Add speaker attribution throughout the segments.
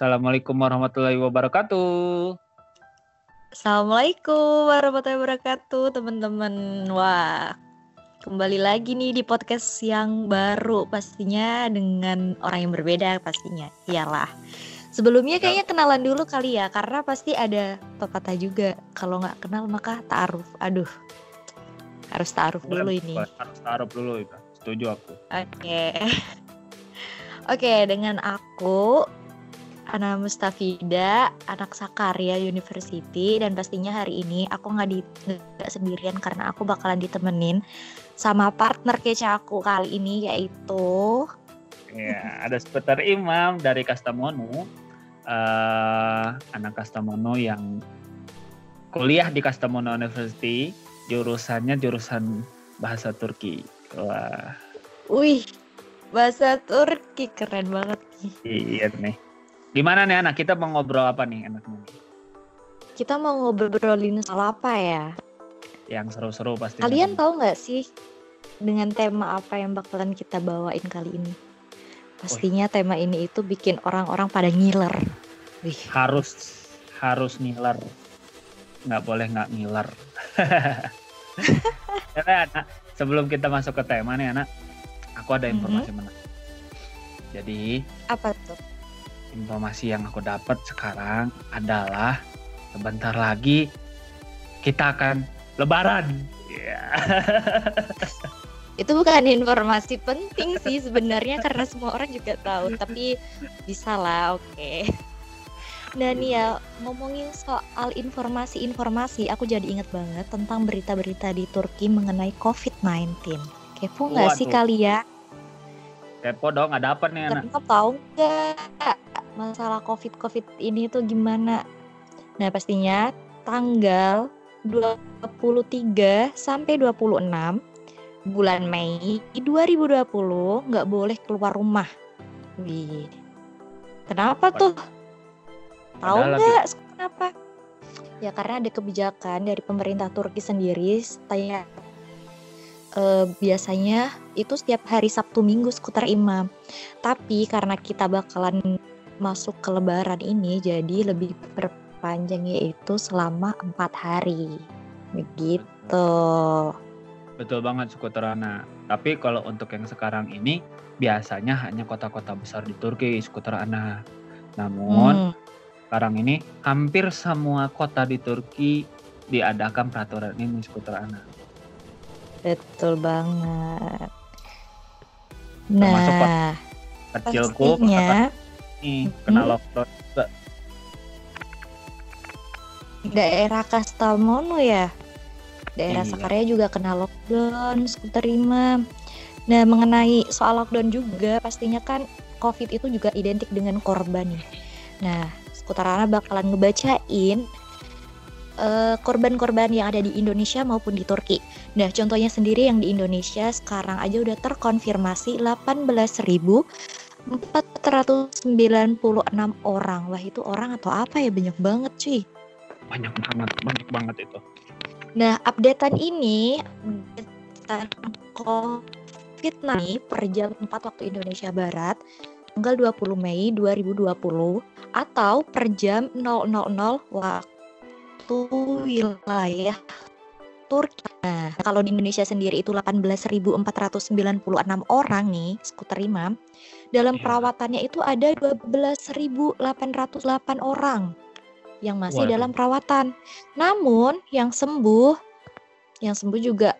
Speaker 1: Assalamualaikum warahmatullahi wabarakatuh.
Speaker 2: Assalamualaikum warahmatullahi wabarakatuh teman-teman Wah kembali lagi nih di podcast yang baru pastinya dengan orang yang berbeda pastinya Iyalah Sebelumnya kayaknya kenalan dulu kali ya Karena pasti ada pepatah juga Kalau nggak kenal maka ta'aruf Aduh Harus ta'aruf dulu ini
Speaker 1: Harus taruh dulu itu. Setuju aku.
Speaker 2: Oke. Oke, dengan aku Ana Mustafida, anak Sakarya University dan pastinya hari ini aku nggak di nggak sendirian karena aku bakalan ditemenin sama partner kece aku kali ini yaitu
Speaker 1: Ya, ada seputar Imam dari Kastamonu. eh anak Kastamonu yang kuliah di Kastamonu University, jurusannya jurusan bahasa Turki. Wah,
Speaker 2: Wih, bahasa Turki keren banget nih.
Speaker 1: iya nih. Gimana nih anak? Kita mau ngobrol apa nih enaknya?
Speaker 2: Kita mau ngobrolin soal apa ya?
Speaker 1: Yang seru-seru pasti.
Speaker 2: Kalian tahu nggak sih dengan tema apa yang bakalan kita bawain kali ini? Pastinya tema ini itu bikin orang-orang pada ngiler. Wih,
Speaker 1: harus harus ngiler nggak boleh nggak ngiler ya anak sebelum kita masuk ke tema nih anak aku ada informasi menarik jadi
Speaker 2: apa tuh?
Speaker 1: Informasi yang aku dapat sekarang adalah sebentar lagi kita akan lebaran ya
Speaker 2: Itu bukan informasi penting sih sebenarnya karena semua orang juga tahu, tapi bisa lah, oke. Nah nih ya, ngomongin soal informasi-informasi, aku jadi inget banget tentang berita-berita di Turki mengenai COVID-19. Kepo nggak sih kalian?
Speaker 1: kepo dong ada apa nih anak
Speaker 2: Kalian tahu nggak masalah COVID-COVID ini tuh gimana? Nah pastinya tanggal 23 sampai 26 bulan Mei 2020 nggak boleh keluar rumah. Wih, kenapa tuh? Tahu nggak kenapa? Ya karena ada kebijakan dari pemerintah Turki sendiri, saya eh, biasanya itu setiap hari Sabtu Minggu seputar imam. Tapi karena kita bakalan masuk ke Lebaran ini, jadi lebih perpanjang yaitu selama empat hari. Begitu.
Speaker 1: betul banget skuter anak tapi kalau untuk yang sekarang ini biasanya hanya kota-kota besar di Turki skuter anak namun
Speaker 2: Hmm,
Speaker 1: sekarang ini hampir semua kota di Turki diadakan peraturan ini skuter anak.
Speaker 2: betul banget.
Speaker 1: Termasuk
Speaker 2: Nah,
Speaker 1: Kecilku
Speaker 2: pastinya
Speaker 1: nih kena lockdown juga.
Speaker 2: daerah Kastelmono ya. Daerah
Speaker 1: Iya.
Speaker 2: Sakarya juga kena lockdown, skuter Rima. Nah, mengenai soal lockdown juga, pastinya kan COVID itu juga identik dengan korban nih. Nah, skuter bakalan ngebacain eh, korban-korban yang ada di Indonesia maupun di Turki. Nah, contohnya sendiri yang di Indonesia sekarang aja udah terkonfirmasi 18.496 orang. Wah, itu orang atau apa ya? Banyak banget, cuy.
Speaker 1: Banyak banget, banyak banget itu.
Speaker 2: Nah, updatean ini updatean COVID-19 per jam 4 waktu Indonesia Barat tanggal 20 Mei 2020 atau per jam 000 waktu wilayah Turki. Nah, kalau di Indonesia sendiri itu 18.496 orang nih, skuter Imam. Dalam
Speaker 1: Iya.
Speaker 2: perawatannya itu ada 12.808 orang yang masih
Speaker 1: Waduh.
Speaker 2: dalam perawatan. Namun yang sembuh, yang sembuh juga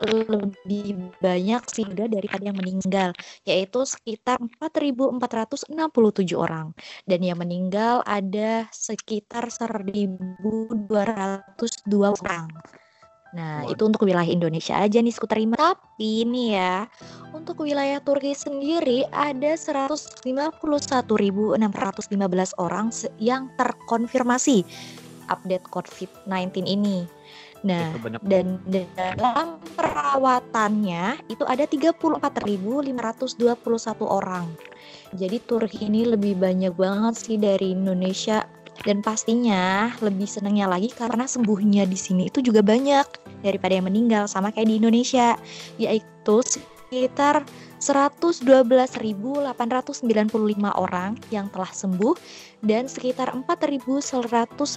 Speaker 2: lebih banyak sih udah daripada yang meninggal, yaitu sekitar 4.467 orang. Dan yang meninggal ada sekitar 1.202 orang. Nah,
Speaker 1: Waduh.
Speaker 2: itu untuk wilayah Indonesia aja nih skuter Rima. Tapi nih ya, untuk wilayah Turki sendiri ada 151.615 orang yang terkonfirmasi update COVID-19 ini. Nah, dan dalam perawatannya itu ada 34.521 orang. Jadi Turki ini lebih banyak banget sih dari Indonesia dan pastinya lebih senangnya lagi karena sembuhnya di sini itu juga banyak daripada yang meninggal sama kayak di Indonesia yaitu sekitar 112.895 orang yang telah sembuh dan sekitar 4.199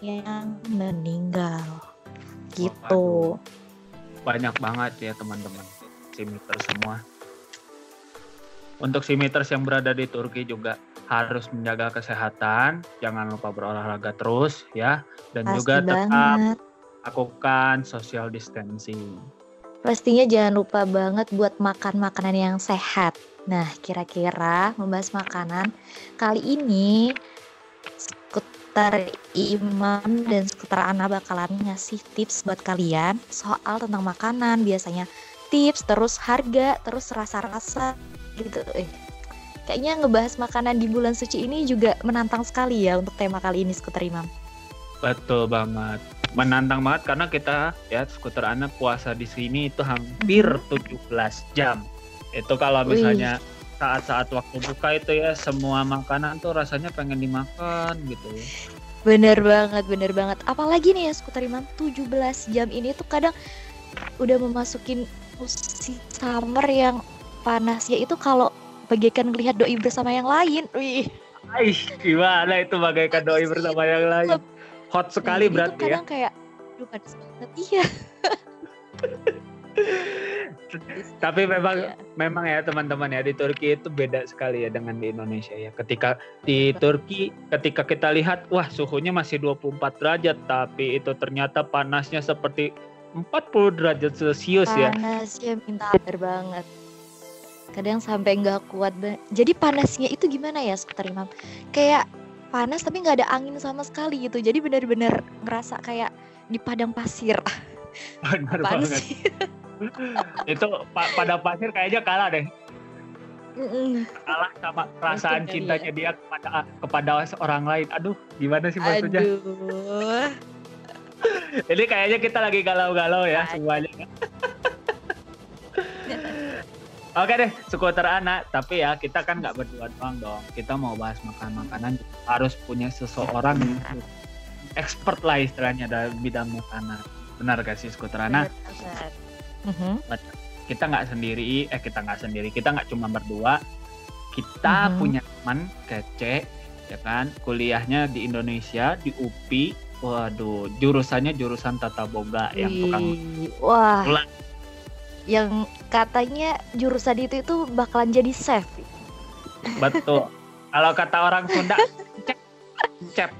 Speaker 2: yang meninggal. Gitu.
Speaker 1: banyak banget ya teman-teman simiters semua. Untuk simiters yang berada di Turki juga harus menjaga kesehatan, jangan lupa berolahraga terus ya, dan
Speaker 2: Pasti
Speaker 1: juga tetap
Speaker 2: banget.
Speaker 1: lakukan social distancing.
Speaker 2: Pastinya jangan lupa banget buat makan makanan yang sehat. Nah, kira-kira membahas makanan kali ini skuter Imam dan skuter Ana bakalan ngasih tips buat kalian soal tentang makanan biasanya tips terus harga terus rasa-rasa gitu eh kayaknya ngebahas makanan di bulan suci ini juga menantang sekali ya untuk tema kali ini skuter Imam
Speaker 1: Betul banget. Menantang banget karena kita ya skuter anak puasa di sini itu hampir 17 jam. Itu kalau
Speaker 2: Wih.
Speaker 1: misalnya saat-saat waktu buka itu ya semua makanan tuh rasanya pengen dimakan gitu ya.
Speaker 2: Bener banget, bener banget. Apalagi nih ya skuter Imam 17 jam ini tuh kadang udah memasukin musim summer yang panasnya itu kalau bagaikan melihat doi bersama yang lain. Wih,
Speaker 1: Aish, gimana itu bagaikan doi bersama yang lain. Hot sekali
Speaker 2: itu
Speaker 1: berarti ya.
Speaker 2: kadang kayak aduh panas banget. Iya.
Speaker 1: Tapi memang
Speaker 2: Iya.
Speaker 1: memang ya teman-teman ya di Turki itu beda sekali ya dengan di Indonesia ya. Ketika di Turki ketika kita lihat wah suhunya masih 24 derajat tapi itu ternyata panasnya seperti 40 derajat Celcius ya.
Speaker 2: Panasnya minta air banget. Kadang sampai nggak kuat banget. Jadi panasnya itu gimana ya skuter Imam? Kayak panas tapi nggak ada angin sama sekali gitu. Jadi benar-benar ngerasa kayak di padang pasir.
Speaker 1: Benar banget. itu pa- pada pasir kayaknya kalah deh.
Speaker 2: Mm-mm.
Speaker 1: Kalah sama perasaan cintanya dia kepada kepada orang lain. Aduh, gimana sih maksudnya?
Speaker 2: Aduh.
Speaker 1: Jadi kayaknya kita lagi galau-galau ya
Speaker 2: Aduh.
Speaker 1: semuanya. Oke deh, skuter anak. Tapi ya kita kan nggak berdua doang dong. Kita mau bahas makan makanan harus punya seseorang yang expert lah istilahnya dalam bidang makanan. Benar gak sih skuter anak?
Speaker 2: Banget. Mhm.
Speaker 1: Kita nggak sendiri, eh kita nggak sendiri. Kita nggak cuma berdua. Kita
Speaker 2: Mhm.
Speaker 1: punya teman kece, ya kan? Kuliahnya di Indonesia di UPI. Waduh, jurusannya jurusan tata boga yang tukang
Speaker 2: Wah.
Speaker 1: Ulang.
Speaker 2: Yang katanya jurusan itu itu bakalan jadi chef.
Speaker 1: Betul. Kalau kata orang Sunda, cep, cep.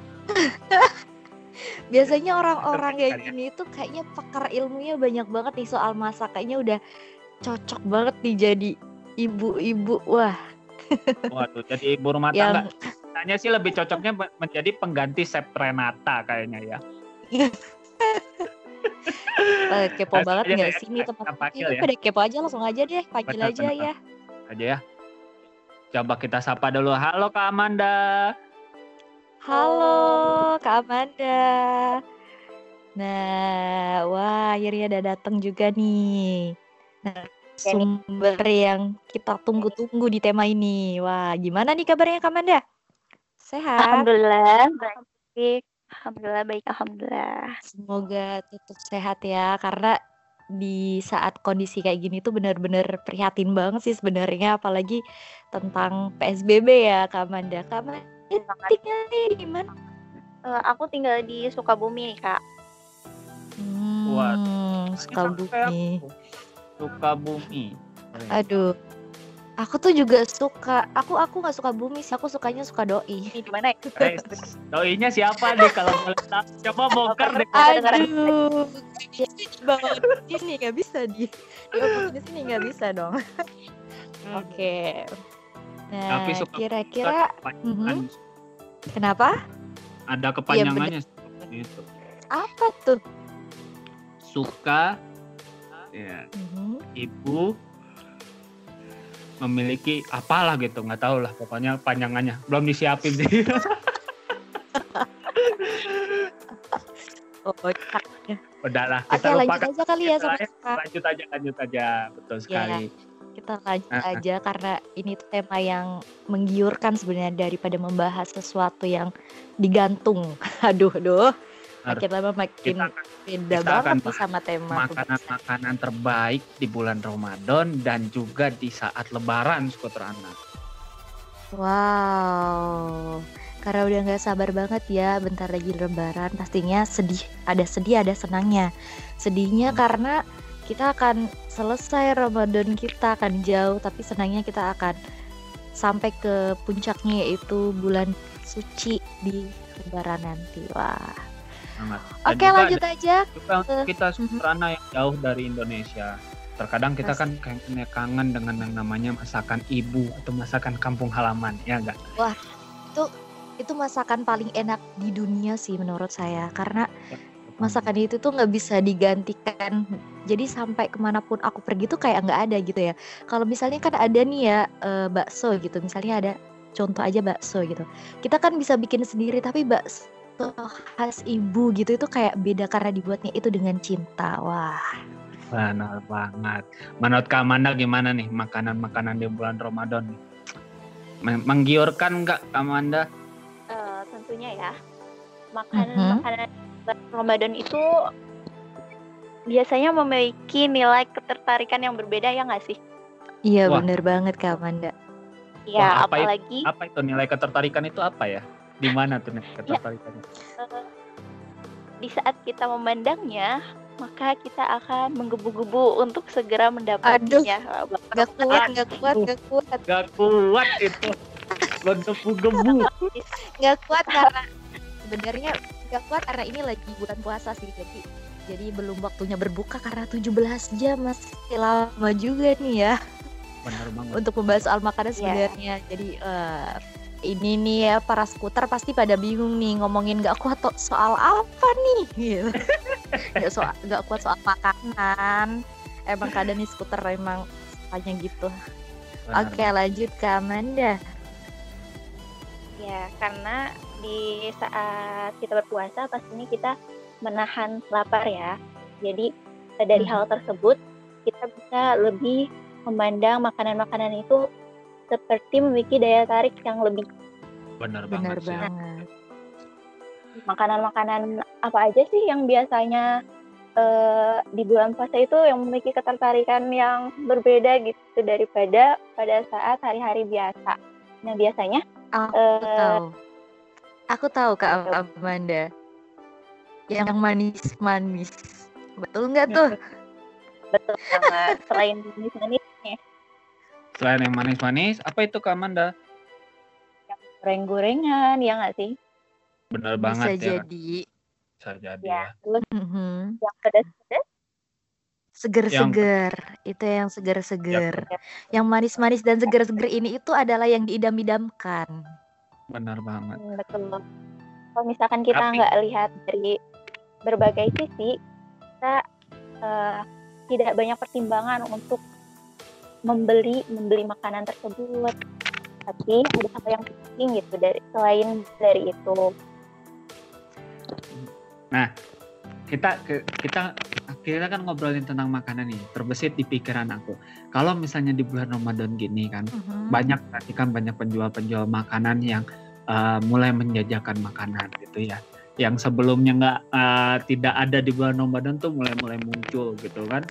Speaker 2: Biasanya orang-orang kayak
Speaker 1: ya.
Speaker 2: gini tuh kayaknya pakar ilmunya banyak banget nih soal masak. Kayaknya udah cocok banget nih jadi ibu-ibu. Wah,
Speaker 1: Waduh, jadi ibu rumah tangga.
Speaker 2: yang
Speaker 1: Tanya sih lebih cocoknya me- menjadi pengganti Chef Renata kayaknya ya.
Speaker 2: Eh, kepo
Speaker 1: Langsung
Speaker 2: banget
Speaker 1: aja
Speaker 2: nggak
Speaker 1: ya,
Speaker 2: sih nih teman
Speaker 1: panggil
Speaker 2: Ini
Speaker 1: ya.
Speaker 2: pada kepo aja langsung aja deh, panggil aja ya.
Speaker 1: Aja ya. Coba kita sapa dulu. Halo Kak Amanda.
Speaker 2: Halo Kak Amanda. Nah, wah akhirnya udah datang juga nih. Nah, sumber yang kita tunggu-tunggu di tema ini. Wah, gimana nih kabarnya Kak Amanda? Sehat?
Speaker 3: Alhamdulillah baik. Alhamdulillah baik. Alhamdulillah.
Speaker 2: Semoga tetap sehat ya, karena di saat kondisi kayak gini tuh benar-benar prihatin banget sih sebenarnya, apalagi tentang PSBB ya Kak Amanda. Kak Amanda tinggal di mana?
Speaker 3: Eh, aku tinggal di Sukabumi nih kak.
Speaker 2: Hmm, Sukabumi.
Speaker 1: Suka bumi.
Speaker 2: Aduh, aku tuh juga suka. Aku aku nggak suka bumi sih. Aku sukanya suka doi.
Speaker 3: Ini di mana ya?
Speaker 1: Eh, doinya siapa nih kalau boleh tahu? Coba bongkar deh.
Speaker 2: Aduh, bawa di sini nggak bisa di. Di sini nggak bisa dong. Oke. Nah,
Speaker 1: Tapi suka-
Speaker 2: kira-kira
Speaker 1: Kepanjangan.
Speaker 2: kenapa?
Speaker 1: Ada kepanjangannya seperti itu.
Speaker 2: Apa tuh?
Speaker 1: Suka ya,
Speaker 2: Mhm.
Speaker 1: ibu memiliki apalah gitu nggak tahu lah pokoknya panjangannya belum disiapin sih
Speaker 2: Oh,
Speaker 1: udahlah
Speaker 2: Oke,
Speaker 1: kita
Speaker 2: lanjut
Speaker 1: lupakan
Speaker 2: aja kali ya sama
Speaker 1: ya,
Speaker 2: kita.
Speaker 1: lanjut aja lanjut aja betul sekali
Speaker 2: Kita lanjut
Speaker 1: Ah, ah.
Speaker 2: aja karena ini tema yang menggiurkan sebenarnya daripada membahas sesuatu yang digantung. Aduh, aduh. Makin lama makin
Speaker 1: kita
Speaker 2: beda
Speaker 1: kita
Speaker 2: banget
Speaker 1: bahas
Speaker 2: sama tema
Speaker 1: makanan-makanan terbaik di bulan Ramadan dan juga di saat Lebaran skuter anak
Speaker 2: Wow, karena udah nggak sabar banget ya, bentar lagi lebaran. Pastinya sedih, ada sedih, ada senangnya. Sedihnya
Speaker 1: Hmm.
Speaker 2: karena kita akan selesai Ramadan kita akan jauh, tapi senangnya kita akan sampai ke puncaknya yaitu bulan suci di lebaran nanti. Wah.
Speaker 1: Dan
Speaker 2: Oke,
Speaker 1: juga
Speaker 2: lanjut aja.
Speaker 1: juga untuk kita skuter anak yang jauh dari Indonesia. Terkadang kita kan kayaknya kangen dengan yang namanya masakan ibu atau masakan kampung halaman ya enggak
Speaker 2: Itu masakan paling enak di dunia sih menurut saya, karena masakan itu tuh nggak bisa digantikan. Jadi sampai ke mana pun aku pergi tuh kayak nggak ada gitu ya. Kalau misalnya kan ada nih ya eh, bakso gitu. Misalnya ada contoh aja bakso gitu. Kita kan bisa bikin sendiri tapi bakso khas ibu gitu itu kayak beda karena dibuatnya itu dengan cinta wah
Speaker 1: Benar banget. Menurut Kak Amanda gimana nih makanan-makanan di bulan Ramadan? Menggiurkan nggak Kak Amanda?
Speaker 3: Eh, tentunya ya. Makanan
Speaker 2: Mhm.
Speaker 3: makanan Ramadan itu biasanya memiliki nilai ketertarikan yang berbeda ya nggak sih?
Speaker 2: iya
Speaker 1: Wah.
Speaker 2: bener banget kak Amanda
Speaker 3: Ya,
Speaker 1: Wah, apa itu?
Speaker 3: apalagi
Speaker 1: Apa itu nilai ketertarikan itu apa ya? Di mana tuh nilai ketertarikannya?
Speaker 3: eh, di saat kita memandangnya, maka kita akan menggebu-gebu untuk segera mendapatkannya.
Speaker 2: nggak kuat nggak kuat nggak kuat
Speaker 1: Gak kuat itu. Gebu-gebu.
Speaker 2: nggak kuat karena sebenarnya nggak kuat karena ini lagi bulan puasa sih jadi jadi belum waktunya berbuka karena 17 jam masih lama juga nih ya
Speaker 1: Benar banget.
Speaker 2: untuk membahas soal makanan
Speaker 3: Iya.
Speaker 2: sebenarnya jadi eh, ini nih ya para skuter pasti pada bingung nih ngomongin nggak kuat soal apa nih? Gitu. Nggak soal nggak kuat soal makanan. Emang kadang nih skuter emang hanya gitu. Oke lanjut ke Amanda.
Speaker 3: Ya, karena di saat kita berpuasa pastinya kita menahan lapar ya. Jadi eh, dari
Speaker 2: Mhm.
Speaker 3: hal tersebut kita bisa lebih memandang makanan-makanan itu seperti memiliki daya tarik yang lebih.
Speaker 1: Benar
Speaker 2: benar
Speaker 1: banget sih.
Speaker 2: banget
Speaker 3: Makanan-makanan apa aja sih yang biasanya eh, di bulan puasa itu yang memiliki ketertarikan yang berbeda gitu daripada pada saat hari-hari biasa. Nah, biasanya
Speaker 2: Aku
Speaker 3: eh,
Speaker 2: tahu. Aku tahu Kak Amanda. Yang manis-manis. Betul nggak tuh?
Speaker 3: betul banget selain manis-manis
Speaker 1: Selain yang manis-manis, apa itu Kak Amanda?
Speaker 3: goreng-gorengan ya nggak sih
Speaker 1: Benar
Speaker 2: Bisa
Speaker 1: banget ya.
Speaker 2: jadi.
Speaker 1: Bisa jadi
Speaker 3: ya
Speaker 1: ya.
Speaker 3: terus
Speaker 2: Mhm.
Speaker 3: yang pedas-pedas
Speaker 2: Seger-seger. Itu yang seger-seger. Yang manis-manis dan seger-seger ini itu adalah yang diidam-idamkan.
Speaker 1: Benar banget.
Speaker 3: hmm, betul kalau misalkan kita
Speaker 1: Tapi-
Speaker 3: nggak lihat dari berbagai sisi kita eh, tidak banyak pertimbangan untuk membeli membeli makanan tersebut. Tapi ada hal yang penting gitu dari selain dari itu.
Speaker 1: Kita ke- kita kita kan ngobrolin tentang makanan nih terbesit di pikiran aku. Kalau misalnya di bulan Ramadan gini kan
Speaker 2: Mhm.
Speaker 1: banyak berarti kan banyak penjual-penjual makanan yang uh, mulai menjajakan makanan gitu ya. Yang sebelumnya nggak uh, tidak ada di bulan Ramadan tuh mulai-mulai muncul gitu kan.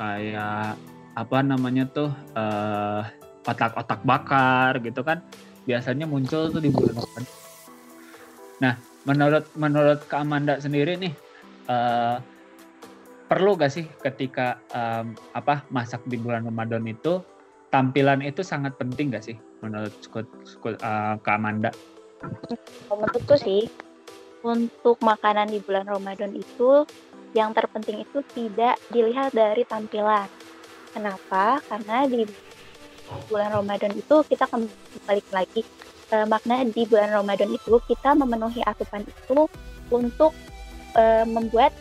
Speaker 1: Kayak apa namanya tuh uh, otak-otak bakar gitu kan biasanya muncul tuh di bulan Ramadan. Nah menurut menurut Kak Amanda sendiri nih uh, perlu gak sih ketika um, apa masak di bulan Ramadan itu tampilan itu sangat penting gak sih menurut uh, Kak Amanda?
Speaker 3: Menurutku sih untuk makanan di bulan Ramadan itu yang terpenting itu tidak dilihat dari tampilan. Kenapa? Karena di bulan Ramadan itu kita kembali lagi eh, makna di bulan Ramadan itu kita memenuhi asupan itu untuk eh, membuat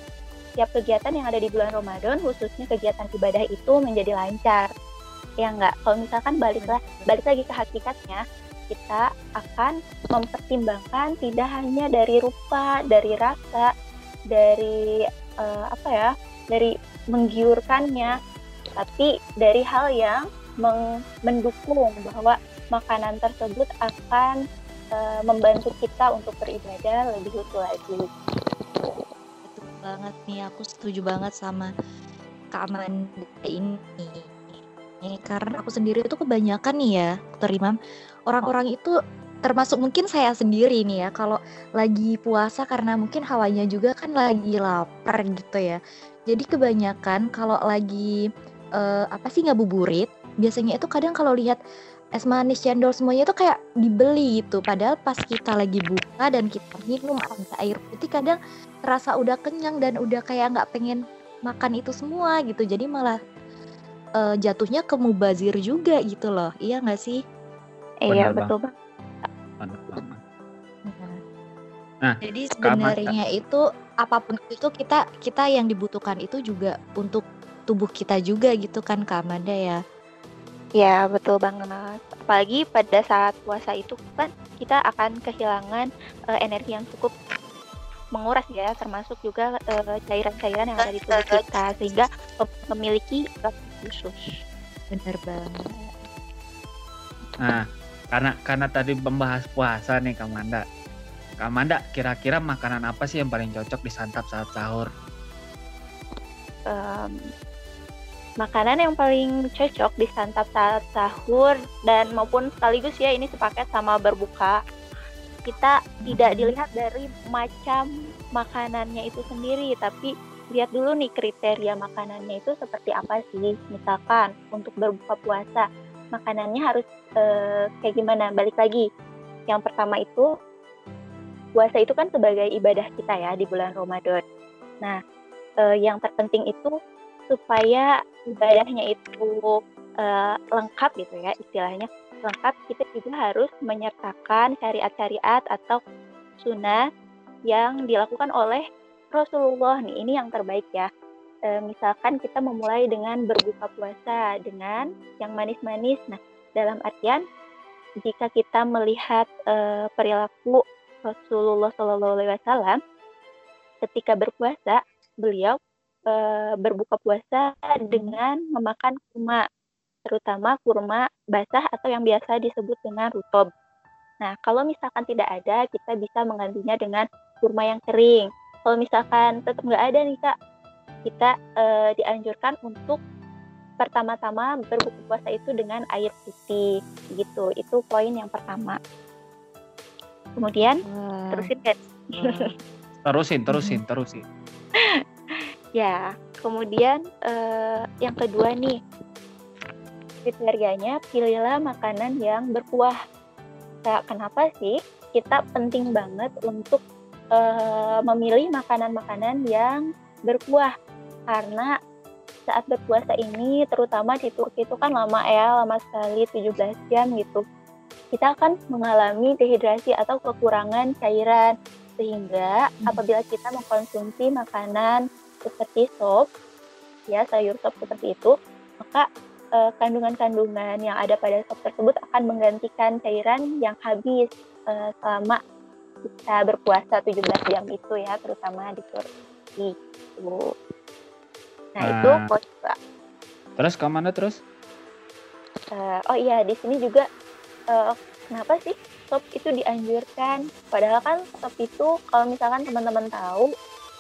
Speaker 3: setiap kegiatan yang ada di bulan Ramadan khususnya kegiatan ibadah itu menjadi lancar. Ya enggak? Kalau misalkan baliklah balik lagi ke hakikatnya kita akan mempertimbangkan tidak hanya dari rupa, dari rasa, dari eh, apa ya, dari menggiurkannya, tapi dari hal yang mendukung bahwa makanan tersebut akan eh, membantu kita untuk beribadah lebih utuh lagi.
Speaker 2: Betul banget nih, aku setuju banget sama Kak Amanda ini. Ini karena aku sendiri itu kebanyakan nih ya, terima orang-orang itu termasuk mungkin saya sendiri nih ya, kalau lagi puasa karena mungkin hawanya juga kan lagi lapar gitu ya. Jadi kebanyakan kalau lagi eh, apa sih ngabuburit, biasanya itu kadang kalau lihat es manis cendol semuanya itu kayak dibeli gitu. Padahal pas kita lagi buka dan kita minum ada air putih kadang terasa udah kenyang dan udah kayak nggak pengen makan itu semua gitu. Jadi malah eh, jatuhnya ke mubazir juga gitu loh. Iya nggak sih?
Speaker 3: Iya
Speaker 1: Benar,
Speaker 3: betul Bang.
Speaker 1: Banget.
Speaker 2: Nah,
Speaker 1: Nah,
Speaker 2: jadi sebenarnya itu apa pun itu kita kita yang dibutuhkan itu juga untuk tubuh kita juga gitu kan Kak Amanda ya
Speaker 3: Ya, betul banget. Apalagi pada saat puasa itu kan kita akan kehilangan eh, energi yang cukup menguras ya, termasuk juga eh, cairan-cairan yang ada di tubuh kita sehingga mem- memiliki khusus.
Speaker 2: bener banget
Speaker 1: Nah, karena karena tadi membahas puasa nih Kak Amanda. Kak Amanda, kira-kira makanan apa sih yang paling cocok disantap saat sahur?
Speaker 3: Em, makanan yang paling cocok disantap saat sahur dan maupun sekaligus ya ini sepaket sama berbuka. Kita tidak
Speaker 2: Mhm.
Speaker 3: dilihat dari macam makanannya itu sendiri, tapi lihat dulu nih kriteria makanannya itu seperti apa sih. Misalkan untuk berbuka puasa, makanannya harus eh, kayak gimana? Balik lagi. Yang pertama itu puasa itu kan sebagai ibadah kita ya di bulan Ramadan. Nah, eh, yang terpenting itu supaya ibadahnya itu eh, lengkap gitu ya istilahnya lengkap kita juga harus menyertakan syariat-syariat atau sunnah yang dilakukan oleh Rasulullah nih. Ini yang terbaik ya. Eh, misalkan kita memulai dengan berbuka puasa dengan yang manis-manis. Nah dalam artian jika kita melihat eh, perilaku Rasulullah Shallallahu Alaihi Wasallam ketika berpuasa beliau eh, berbuka puasa dengan memakan kurma, terutama kurma basah atau yang biasa disebut dengan rutob. Nah, kalau misalkan tidak ada, kita bisa menggantinya dengan kurma yang kering. Kalau misalkan tetap nggak ada nih kak, kita eh, dianjurkan untuk pertama-tama berbuka puasa itu dengan air putih, gitu. Itu poin yang pertama. Kemudian
Speaker 2: Wah,
Speaker 3: terusin kan?
Speaker 2: wah.
Speaker 1: Terusin, terusin, terusin.
Speaker 3: Ya, kemudian eh, yang kedua nih, kriterianya pilihlah makanan yang berkuah. Kayak kenapa sih kita penting banget untuk eh, memilih makanan-makanan yang berkuah? Karena saat berpuasa ini, terutama di Turki itu kan lama ya, lama sekali 17 jam gitu. Kita akan mengalami dehidrasi atau kekurangan cairan sehingga
Speaker 2: Hmm.
Speaker 3: apabila kita mengkonsumsi makanan seperti sop ya sayur sop seperti itu, maka eh, kandungan-kandungan yang ada pada sop tersebut akan menggantikan cairan yang habis eh, selama kita berpuasa 17 jam itu ya, terutama di Turki. Gitu. Nah, itu
Speaker 1: Nah.
Speaker 3: poin dua.
Speaker 1: Terus ke mana terus?
Speaker 3: Eh, oh iya, di sini juga eh, kenapa sih sop itu dianjurkan? Padahal kan sop itu kalau misalkan teman-teman tahu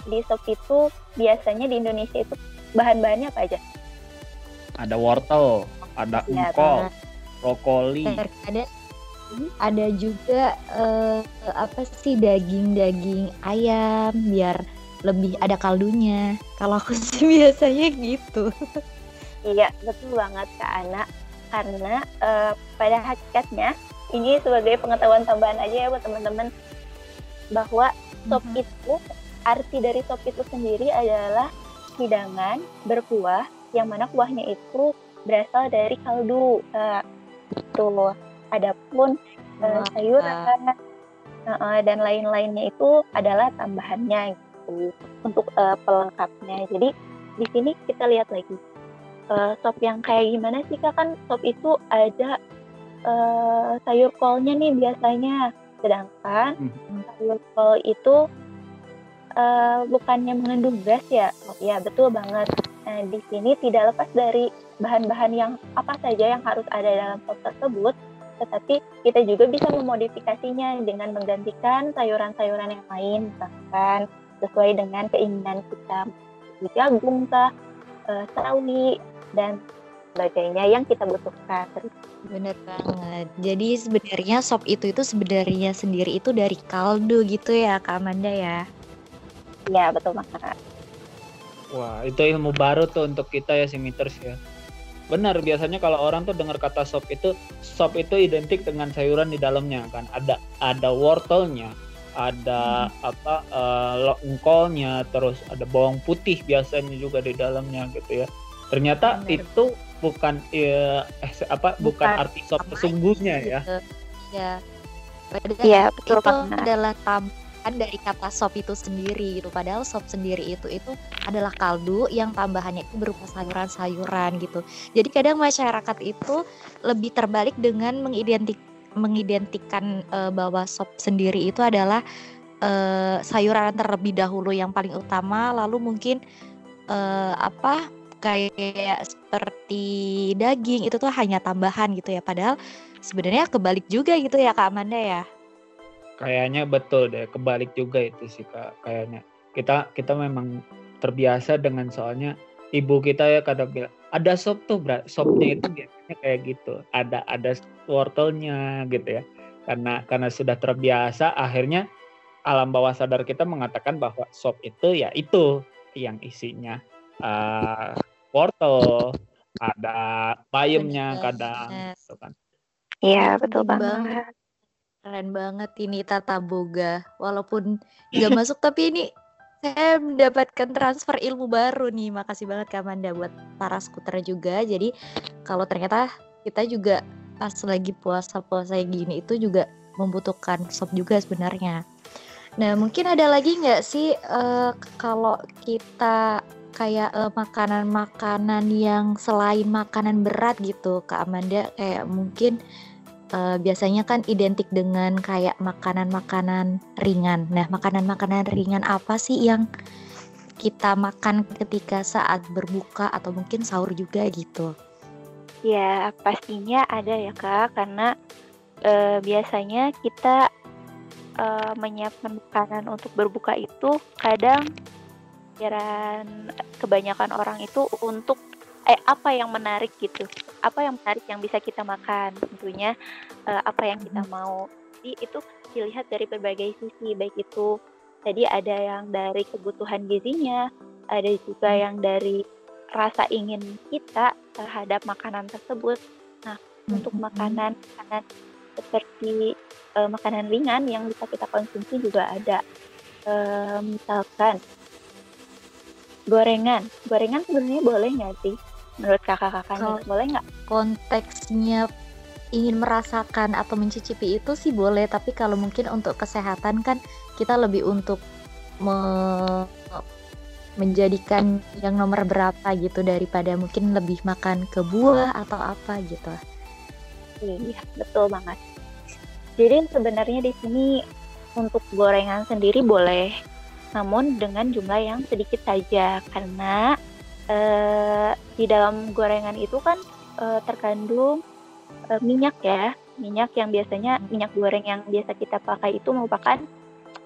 Speaker 3: di sop itu biasanya di Indonesia itu bahan-bahannya apa aja?
Speaker 1: Ada wortel, ada
Speaker 3: Iya,
Speaker 1: engkol, brokoli.
Speaker 2: ada ada juga eh, apa sih daging-daging ayam biar lebih ada kaldunya. Kalau aku sih biasanya gitu.
Speaker 3: Iya, betul banget Kak Ana. Karena eh, pada hakikatnya ini sebagai pengetahuan tambahan aja ya buat teman-teman bahwa sop
Speaker 2: Mhm.
Speaker 3: itu arti dari sop itu sendiri adalah hidangan berkuah yang mana kuahnya itu berasal dari kaldu. Kak. Tuh. Adapun eh,
Speaker 2: Wah.
Speaker 3: sayuran eh, dan lain-lainnya itu adalah tambahannya gitu untuk eh, pelengkapnya. Jadi di sini kita lihat lagi eh, sop yang kayak gimana sih kak kan sop itu ada eh, sayur kolnya nih biasanya sedangkan
Speaker 1: Hmm.
Speaker 3: sayur kol itu eh, bukannya mengandung gas ya oh, ya betul banget nah di sini tidak lepas dari bahan-bahan yang apa saja yang harus ada dalam sop tersebut tetapi kita juga bisa memodifikasinya dengan menggantikan sayuran-sayuran yang lain misalkan sesuai dengan keinginan kita jagung kah eh, sawi dan sebagainya yang kita butuhkan.
Speaker 2: Bener banget. Jadi sebenarnya sop itu itu sebenarnya sendiri itu dari kaldu gitu ya Kak Amanda ya.
Speaker 3: Ya betul banget.
Speaker 1: Wah, itu ilmu baru tuh untuk kita ya simiters ya. Benar, biasanya kalau orang tuh dengar kata sop itu, sop itu identik dengan sayuran di dalamnya kan. Ada ada wortelnya, ada apa eh, lo- engkolnya, terus ada bawang putih biasanya juga di dalamnya gitu ya. Ternyata
Speaker 2: Benar.
Speaker 1: itu bukan eh, eh, apa bukan,
Speaker 3: Bukan
Speaker 1: arti sop sesungguhnya ya.
Speaker 2: gitu. Ya. Padahal
Speaker 3: Iya betul
Speaker 2: itu
Speaker 3: banget.
Speaker 2: adalah tambahan dari kata sop itu sendiri gitu. Padahal sop sendiri itu itu adalah kaldu yang tambahannya itu berupa sayuran-sayuran gitu. Jadi kadang masyarakat itu lebih terbalik dengan mengidentik mengidentikan eh, bahwa sop sendiri itu adalah eh, sayuran terlebih dahulu yang paling utama lalu mungkin eh, apa kayak seperti daging itu tuh hanya tambahan gitu ya padahal sebenarnya kebalik juga gitu ya Kak Amanda ya
Speaker 1: Kayaknya betul deh, kebalik juga itu sih kak. Kayaknya kita kita memang terbiasa dengan soalnya ibu kita ya kadang bilang ada sop tuh, bra. sopnya itu biasanya kayak gitu. Ada ada wortelnya gitu ya. Karena karena sudah terbiasa, akhirnya alam bawah sadar kita mengatakan bahwa sop itu ya itu yang isinya eh, wortel, ada bayamnya
Speaker 2: Bener
Speaker 1: kadang, gitu kan.
Speaker 3: Iya betul
Speaker 2: Keren
Speaker 3: banget.
Speaker 2: Keren banget ini Tata Boga. Walaupun nggak masuk tapi ini saya mendapatkan transfer ilmu baru nih. Makasih banget Kak Amanda buat para skuter juga. Jadi kalau ternyata kita juga pas lagi puasa-puasa gini itu juga membutuhkan sop juga sebenarnya. Nah mungkin ada lagi nggak sih eh, kalau kita kayak eh, makanan-makanan yang selain makanan berat gitu Kak Amanda? Kayak mungkin eh, biasanya kan identik dengan kayak makanan-makanan ringan. Nah, makanan-makanan ringan apa sih yang kita makan ketika saat berbuka atau mungkin sahur juga gitu?
Speaker 3: Ya pastinya ada ya kak karena eh, biasanya kita eh, menyiapkan makanan untuk berbuka itu kadang kebanyakan orang itu untuk eh apa yang menarik gitu? Apa yang menarik yang bisa kita makan? Tentunya eh, apa yang kita mau. Jadi itu dilihat dari berbagai sisi. Baik itu tadi ada yang dari kebutuhan gizinya ada juga yang dari rasa ingin kita terhadap makanan tersebut. Untuk
Speaker 2: Mhm.
Speaker 3: makanan makanan seperti eh, makanan ringan yang bisa kita konsumsi juga ada. Eh, misalkan gorengan. Gorengan sebenarnya boleh nggak sih menurut kakak-kakaknya boleh nggak
Speaker 2: konteksnya ingin merasakan atau mencicipi itu sih boleh, tapi kalau mungkin untuk kesehatan kan kita lebih untuk me- menjadikan yang nomor berapa gitu daripada mungkin lebih makan ke buah atau apa gitu.
Speaker 3: Iya, betul banget. Jadi sebenarnya di sini untuk gorengan sendiri boleh, namun dengan jumlah yang sedikit saja karena eh, di dalam gorengan itu kan eh, terkandung eh, minyak ya, minyak yang biasanya minyak goreng yang biasa kita pakai itu merupakan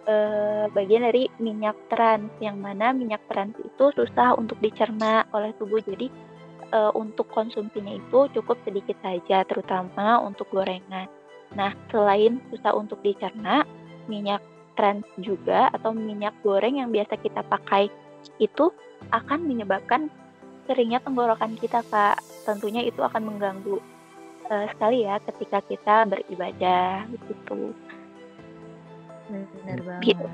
Speaker 3: eh, bagian dari minyak trans yang mana minyak trans itu susah untuk dicerna oleh tubuh. Jadi eh, untuk konsumsinya itu cukup sedikit saja terutama untuk gorengan. Nah, selain susah untuk dicerna, minyak trans juga atau minyak goreng yang biasa kita pakai itu akan menyebabkan keringnya tenggorokan kita, Kak. Tentunya itu akan mengganggu eh, sekali ya ketika kita beribadah gitu.
Speaker 2: Benar banget.
Speaker 3: Gitu.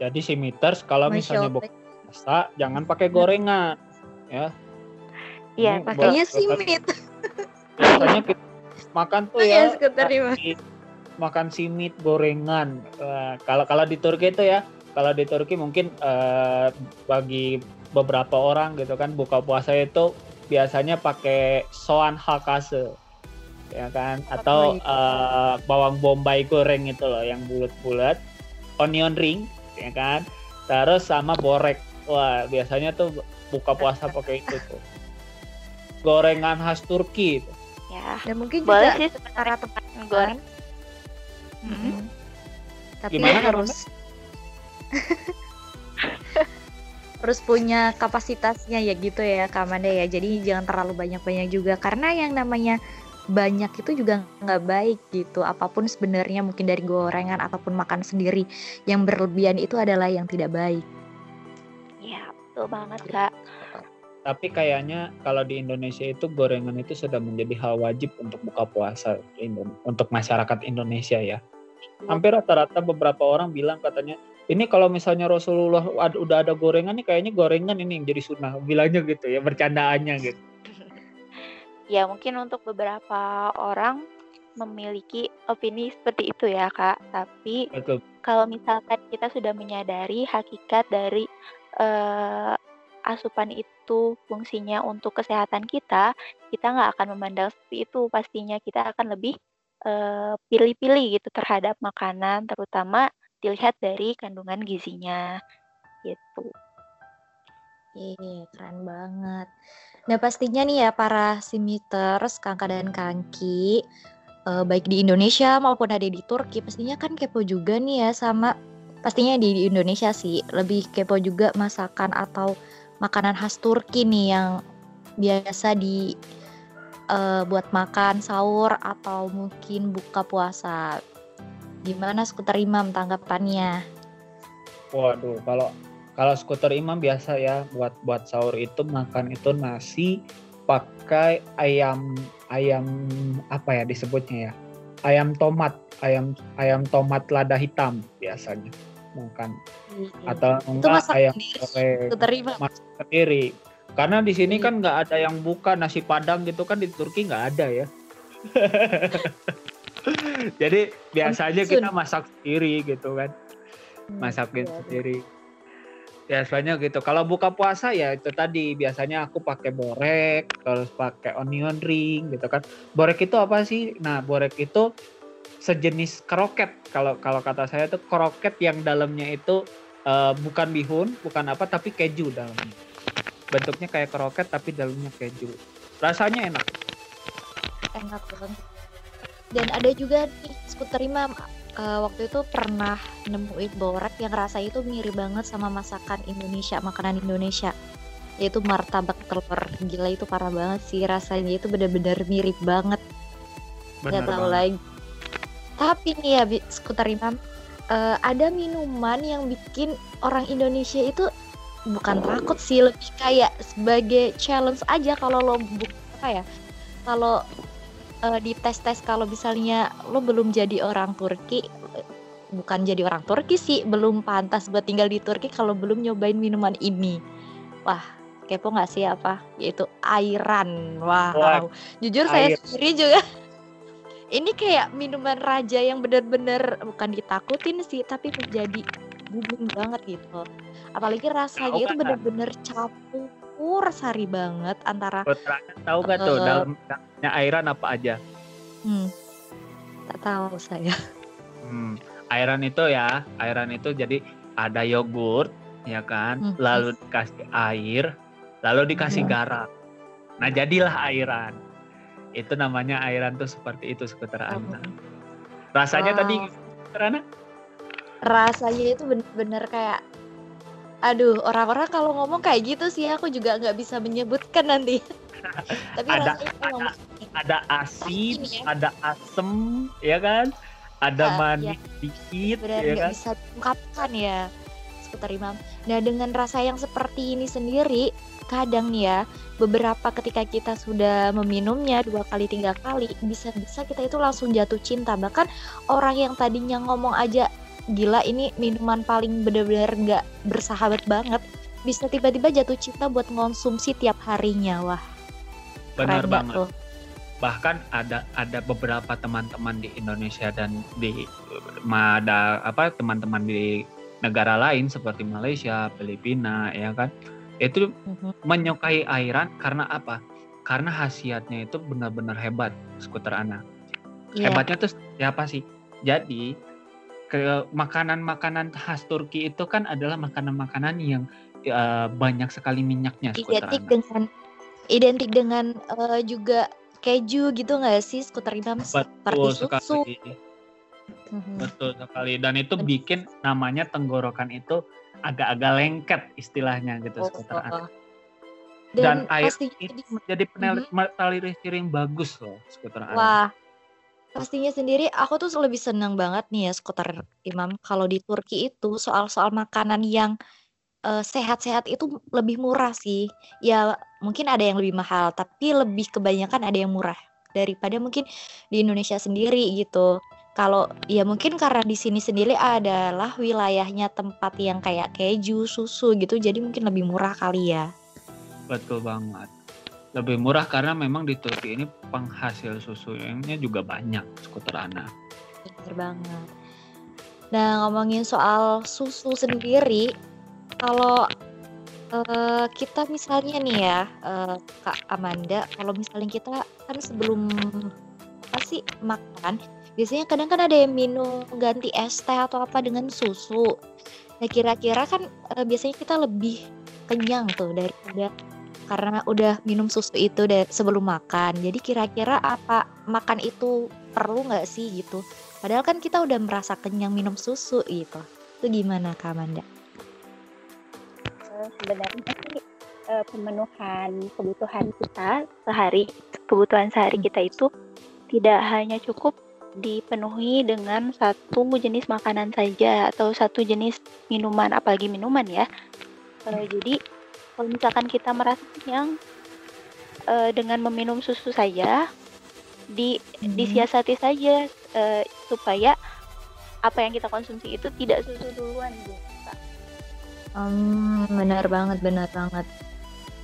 Speaker 1: Jadi si meters kalau
Speaker 2: Masya
Speaker 1: misalnya buka puasa jangan pakai gorengan.
Speaker 3: Iya,
Speaker 1: Ini
Speaker 3: pakai
Speaker 2: Kayaknya
Speaker 1: buat-
Speaker 2: simit.
Speaker 1: Biasanya kita makan tuh
Speaker 2: Oh
Speaker 1: ya.
Speaker 2: ya, Ima.
Speaker 1: si- makan simit gorengan. Kalau kalau di Turki itu ya, kalau di Turki mungkin eh, bagi beberapa orang gitu kan buka puasa itu biasanya pakai soan hakase ya kan? Atau eh, bawang bombay goreng itu loh yang bulat-bulat. Onion ring ya kan? Terus sama borek. Wah biasanya tuh buka puasa pakai itu tuh. Gorengan khas Turki itu.
Speaker 3: ya.
Speaker 2: Dan mungkin
Speaker 3: Boleh
Speaker 2: juga
Speaker 3: sih. sebenarnya
Speaker 2: tepat
Speaker 3: goreng.
Speaker 2: Mm-mm. Tapi
Speaker 1: Gimana,
Speaker 2: harus harus punya kapasitasnya ya gitu ya Kak Amanda ya. Jadi jangan terlalu banyak-banyak juga karena yang namanya banyak itu juga nggak baik gitu. Apa pun sebenarnya mungkin dari gorengan ataupun makan sendiri yang berlebihan itu adalah yang tidak baik.
Speaker 3: Ya, betul banget, Kak.
Speaker 1: Tapi kayaknya kalau di Indonesia itu gorengan itu sudah menjadi hal wajib untuk buka puasa untuk masyarakat Indonesia ya. Hampir rata-rata beberapa orang bilang katanya ini kalau misalnya Rasulullah ad- udah ada gorengan nih kayaknya gorengan ini yang jadi sunnah bilangnya gitu ya bercandaannya gitu.
Speaker 3: Ya, mungkin untuk beberapa orang memiliki opini seperti itu ya, Kak. Tapi
Speaker 1: Betul.
Speaker 3: kalau misalkan kita sudah menyadari hakikat dari eh, asupan itu fungsinya untuk kesehatan kita, kita nggak akan memandang seperti itu. Pastinya kita akan lebih eh, pilih-pilih gitu terhadap makanan, terutama dilihat dari kandungan gizinya gitu.
Speaker 2: Iya, keren banget. Nah, pastinya nih ya para simiters, kakak dan kangki, eh, baik di Indonesia maupun ada di Turki, pastinya kan kepo juga nih ya sama pastinya di, Indonesia sih, lebih kepo juga masakan atau makanan khas Turki nih yang biasa di eh, buat makan sahur atau mungkin buka puasa. Gimana skuter Imam tanggapannya?
Speaker 1: Waduh, kalau kalau skuter imam biasa ya buat buat sahur itu makan itu nasi pakai ayam ayam apa ya disebutnya ya? Ayam tomat ayam ayam tomat lada hitam biasanya makan. Atau
Speaker 2: Itu
Speaker 1: enggak
Speaker 2: masak
Speaker 1: ayam
Speaker 2: sendiri,
Speaker 1: goreng masak sendiri. Karena di sini
Speaker 2: Iya.
Speaker 1: kan nggak ada yang buka nasi padang gitu kan di Turki nggak ada ya jadi biasanya kita masak sendiri gitu kan. Masakin
Speaker 2: Iya,
Speaker 1: sendiri. Biasanya gitu. Kalau buka puasa ya itu tadi biasanya aku pakai borek terus pakai onion ring gitu kan. Borek itu apa sih? Nah borek itu sejenis kroket. Kalau kalau kata saya tuh kroket yang dalamnya itu eh, bukan bihun bukan apa tapi keju dalamnya. Bentuknya kayak kroket tapi dalamnya keju. Rasanya enak.
Speaker 2: Enak banget. Dan ada juga nih skuter Imam eh, waktu itu pernah nemuin borek yang rasanya itu mirip banget sama masakan Indonesia, makanan Indonesia. Yaitu martabak telur. Gila itu parah banget sih rasanya itu benar-benar mirip banget. Nggak tahu lagi. Tapi nih ya skuter Imam eh, ada minuman yang bikin orang Indonesia itu bukan takut sih lebih kayak sebagai challenge aja kalau lo bu- apa ya kalau eh, di tes tes kalau misalnya lo belum jadi orang Turki bukan jadi orang Turki sih belum pantas buat tinggal di Turki kalau belum nyobain minuman ini. Wah kepo nggak sih apa? Yaitu airan. Wow
Speaker 1: Wah,
Speaker 2: jujur saya
Speaker 1: air.
Speaker 2: sendiri juga. Ini kayak minuman raja yang benar-benar bukan ditakutin sih tapi menjadi booming banget gitu. Apalagi rasanya itu bener-bener campur sari banget antara
Speaker 1: Keterangan tahu gak tuh
Speaker 2: Eh.
Speaker 1: dalamnya airan apa aja?
Speaker 2: hmm, tak tahu saya.
Speaker 1: Hmm, airan itu ya, airan itu jadi ada yogurt, ya kan,
Speaker 2: Mhm.
Speaker 1: lalu dikasih air, lalu dikasih
Speaker 2: Mhm.
Speaker 1: garam. Nah jadilah airan. Itu namanya airan tuh seperti itu skuter Ana. Rasanya tadi
Speaker 2: Wow.
Speaker 1: skuter Ana?
Speaker 2: Rasanya itu bener-bener kayak aduh orang-orang kalau ngomong kayak gitu sih aku juga nggak bisa menyebutkan nanti. Tapi
Speaker 1: Ada-
Speaker 2: rasanya emang
Speaker 1: ada asin,
Speaker 2: ya.
Speaker 1: ada asem, ya kan? Ada
Speaker 2: Ah,
Speaker 1: manis dikit,
Speaker 2: benar
Speaker 1: ya kan?
Speaker 2: bisa diungkapkan ya skuter imam. Nah dengan rasa yang seperti ini sendiri kadang nih ya beberapa ketika kita sudah meminumnya dua kali tiga kali bisa-bisa kita itu langsung jatuh cinta bahkan orang yang tadinya ngomong aja gila ini minuman paling benar-benar nggak bersahabat banget bisa tiba-tiba jatuh cinta buat ngonsumsi tiap harinya wah
Speaker 1: Benar banget.
Speaker 2: tuh
Speaker 1: bahkan ada ada beberapa teman-teman di Indonesia dan di ada apa teman-teman di negara lain seperti Malaysia, Filipina ya kan itu
Speaker 2: Mhm.
Speaker 1: menyukai airan karena apa? Karena khasiatnya itu benar-benar hebat skuter Ana.
Speaker 2: Iya.
Speaker 1: Hebatnya tuh siapa sih? Jadi ke makanan-makanan khas Turki itu kan adalah makanan-makanan yang eh, banyak sekali minyaknya
Speaker 2: identik dengan identik dengan eh, juga keju gitu nggak sih? Skuter seperti
Speaker 1: Betul
Speaker 2: susu.
Speaker 1: sekali.
Speaker 2: Mhm.
Speaker 1: Betul sekali. Dan itu bikin namanya tenggorokan itu agak-agak lengket istilahnya gitu
Speaker 2: Oh,
Speaker 1: skuter
Speaker 2: oh, oh.
Speaker 1: Dan,
Speaker 2: dan,
Speaker 1: air
Speaker 2: di-
Speaker 1: menjadi penaliri yang bagus loh skuter
Speaker 2: wah pastinya sendiri aku tuh lebih seneng banget nih ya skuter imam kalau di Turki itu soal-soal makanan yang eh, sehat-sehat itu lebih murah sih ya mungkin ada yang lebih mahal tapi lebih kebanyakan ada yang murah daripada mungkin di Indonesia sendiri gitu kalau ya mungkin karena di sini sendiri adalah wilayahnya tempat yang kayak keju, susu gitu, jadi mungkin lebih murah kali ya.
Speaker 1: Betul banget. Lebih murah karena memang di Turki ini penghasil susunya juga banyak skuter Ana.
Speaker 2: Bener banget. Nah, ngomongin soal susu sendiri, kalau eh, kita misalnya nih ya, eh, Kak Amanda, kalau misalnya kita kan sebelum apa sih makan, biasanya kadang kan ada yang minum ganti es teh atau apa dengan susu. Nah, kira-kira kan eh, biasanya kita lebih kenyang tuh daripada karena udah minum susu itu dari sebelum makan. Jadi kira-kira apa makan itu perlu nggak sih gitu? Padahal kan kita udah merasa kenyang minum susu gitu. Itu gimana Kak Amanda?
Speaker 3: Eh, sebenarnya sih eh, pemenuhan kebutuhan kita sehari kebutuhan sehari kita itu tidak hanya cukup dipenuhi dengan satu jenis makanan saja atau satu jenis minuman apalagi minuman ya Eh, jadi kalau misalkan kita merasa kenyang eh, dengan meminum susu saja di
Speaker 2: Mhm.
Speaker 3: disiasati saja eh, supaya apa yang kita konsumsi itu tidak susu duluan gitu.
Speaker 2: Hmm, benar banget, benar banget.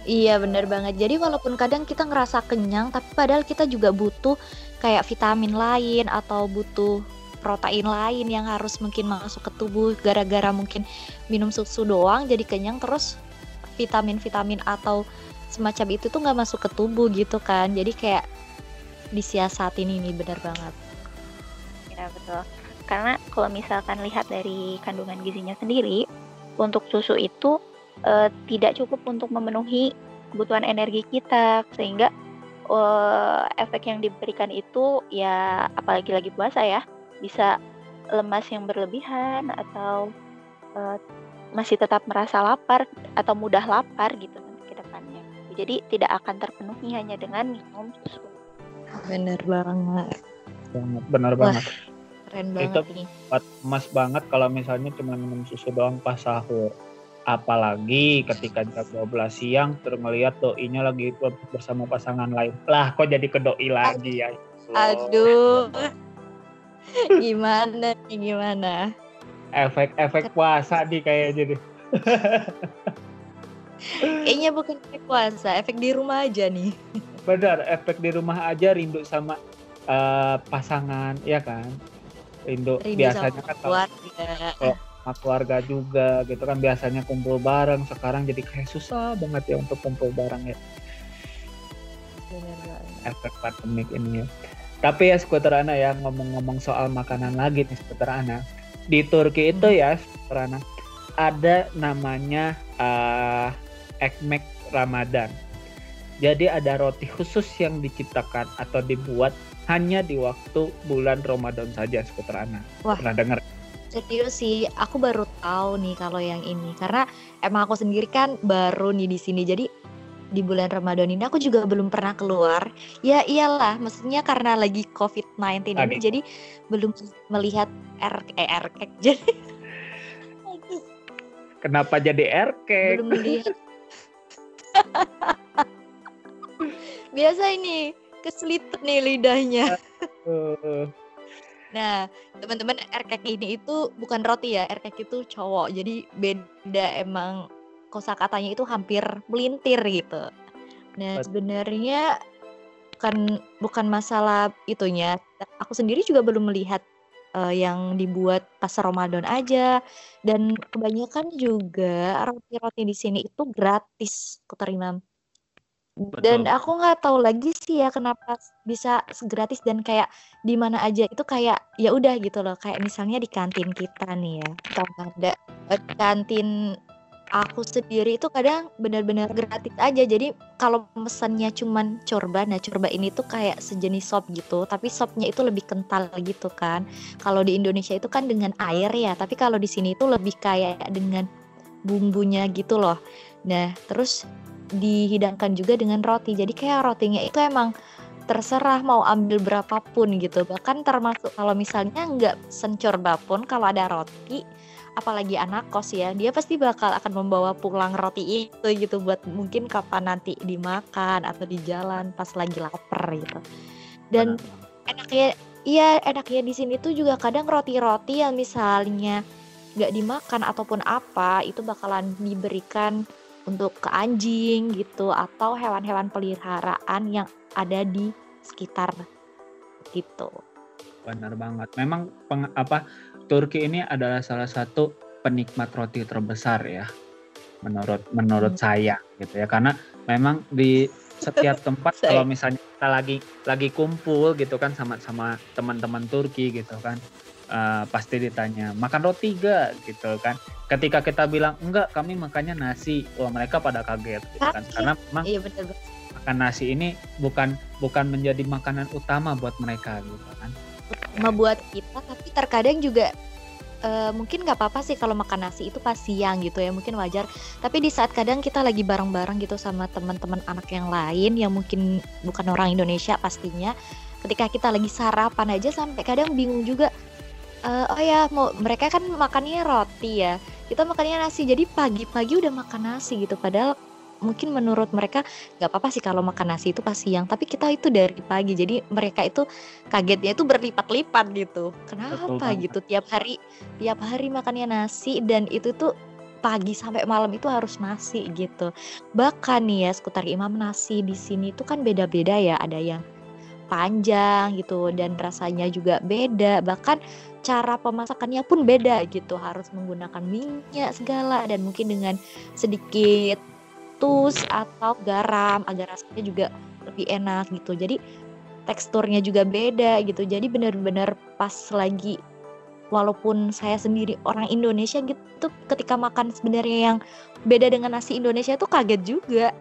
Speaker 2: Iya, benar banget. Jadi walaupun kadang kita ngerasa kenyang, tapi padahal kita juga butuh kayak vitamin lain atau butuh protein lain yang harus mungkin masuk ke tubuh gara-gara mungkin minum susu doang jadi kenyang terus vitamin-vitamin atau semacam itu tuh nggak masuk ke tubuh gitu kan. Jadi kayak disiasatin ini benar banget.
Speaker 3: Ya betul. Karena kalau misalkan lihat dari kandungan gizinya sendiri, untuk susu itu eh, tidak cukup untuk memenuhi kebutuhan energi kita, sehingga eh, efek yang diberikan itu ya apalagi lagi puasa ya, bisa lemas yang berlebihan atau eh, masih tetap merasa lapar atau mudah lapar gitu nanti ke depannya. Jadi tidak akan terpenuhi hanya dengan minum susu.
Speaker 2: Bener banget.
Speaker 1: Banget, benar
Speaker 2: Wah.
Speaker 1: banget.
Speaker 2: Keren
Speaker 1: Itu-
Speaker 2: banget nih.
Speaker 1: Buat emas banget kalau misalnya cuma minum susu doang pas sahur. Apalagi ketika jam 12 siang terus ngeliat doinya lagi bersama pasangan lain. Lah kok jadi ke doi lagi ya?
Speaker 2: Aduh. gimana nih gimana?
Speaker 1: Efek-efek puasa nih kayaknya deh.
Speaker 2: Kayaknya bukan efek puasa, efek di rumah aja nih.
Speaker 1: Benar, efek di rumah aja rindu sama eh, pasangan, ya kan? Rindu,
Speaker 2: Rindu
Speaker 1: biasanya
Speaker 2: sama
Speaker 1: kan kalau
Speaker 2: keluarga.
Speaker 1: sama keluarga juga gitu kan biasanya kumpul bareng sekarang jadi kayak susah banget ya untuk kumpul bareng ya
Speaker 2: banget.
Speaker 1: efek pandemik ini ya. Tapi ya skuter Ana ya ngomong-ngomong soal makanan lagi nih skuter Ana. Di Turki itu ya skuter Ana ada namanya eh ekmek Ramadan. Jadi ada roti khusus yang diciptakan atau dibuat hanya di waktu bulan Ramadan saja skuter Ana.
Speaker 2: Wah.
Speaker 1: Pernah dengar?
Speaker 2: Serius sih, aku baru tahu nih kalau yang ini karena emang aku sendiri kan baru nih di sini. Jadi di bulan Ramadan ini aku juga belum pernah keluar. Ya iyalah, maksudnya karena lagi COVID-19 ini
Speaker 1: Lagi.
Speaker 2: jadi belum melihat R eh RK jadi
Speaker 1: Kenapa jadi RK?
Speaker 2: belum melihat. Biasa ini keselipet nih lidahnya. Nah, teman-teman RKK ini itu bukan roti ya, RKK itu cowok. Jadi beda emang kosakatanya itu hampir melintir gitu. Nah, sebenarnya bukan bukan masalah itunya. Aku sendiri juga belum melihat eh, yang dibuat pas Ramadan aja dan kebanyakan juga roti-roti di sini itu gratis, Kuter Imam. Dan
Speaker 1: Betul.
Speaker 2: aku nggak tahu lagi sih ya kenapa bisa gratis dan kayak di mana aja itu kayak ya udah gitu loh kayak misalnya di kantin kita nih ya atau ada eh, kantin aku sendiri itu kadang benar-benar gratis aja. Jadi kalau pesannya cuman corba nah corba ini tuh kayak sejenis sop gitu tapi sopnya itu lebih kental gitu kan. Kalau di Indonesia itu kan dengan air ya tapi kalau di sini itu lebih kayak dengan bumbunya gitu loh. Nah terus dihidangkan juga dengan roti. Jadi kayak rotinya itu emang terserah mau ambil berapapun gitu. Bahkan termasuk kalau misalnya nggak pesen corba pun kalau ada roti apalagi anak kos ya dia pasti bakal akan membawa pulang roti itu gitu buat mungkin kapan nanti dimakan atau di jalan pas lagi lapar gitu dan enaknya iya enaknya di sini tuh juga kadang roti-roti yang misalnya nggak dimakan ataupun apa itu bakalan diberikan untuk ke anjing gitu atau hewan-hewan peliharaan yang ada di sekitar gitu.
Speaker 1: Benar banget. Memang peng- apa Turki ini adalah salah satu penikmat roti terbesar ya. Menurut menurut
Speaker 2: Hmm.
Speaker 1: saya gitu ya. Karena memang di setiap tempat kalau misalnya kita lagi lagi kumpul gitu kan sama sama teman-teman Turki gitu kan eh, pasti ditanya makan roti gak gitu kan ketika kita bilang enggak kami makannya nasi wah mereka pada kaget gitu kan karena memang
Speaker 2: Iya betul
Speaker 1: makan nasi ini bukan bukan menjadi makanan utama buat mereka gitu kan
Speaker 2: Cuma buat kita tapi terkadang juga eh, mungkin nggak apa-apa sih kalau makan nasi itu pas siang gitu ya mungkin wajar. Tapi di saat kadang kita lagi bareng-bareng gitu sama teman-teman anak yang lain yang mungkin bukan orang Indonesia pastinya ketika kita lagi sarapan aja sampai kadang bingung juga Eh, oh ya mau mereka kan makannya roti ya kita makannya nasi jadi pagi-pagi udah makan nasi gitu. Padahal mungkin menurut mereka nggak apa-apa sih kalau makan nasi itu pas siang tapi kita itu dari pagi. Jadi mereka itu kagetnya itu berlipat-lipat gitu. Kenapa
Speaker 1: banget.
Speaker 2: gitu? Tiap hari tiap hari makannya nasi dan itu tuh pagi sampai malam itu harus nasi gitu. Bahkan nih ya skuter imam nasi di sini tuh kan beda-beda ya. Ada yang panjang gitu dan rasanya juga beda. Bahkan cara pemasakannya pun beda gitu. Harus menggunakan minyak segala dan mungkin dengan sedikit tus atau garam agar rasanya juga lebih enak gitu. Jadi teksturnya juga beda gitu. Jadi benar-benar pas lagi walaupun saya sendiri orang Indonesia gitu ketika makan sebenarnya yang beda dengan nasi Indonesia tuh kaget juga.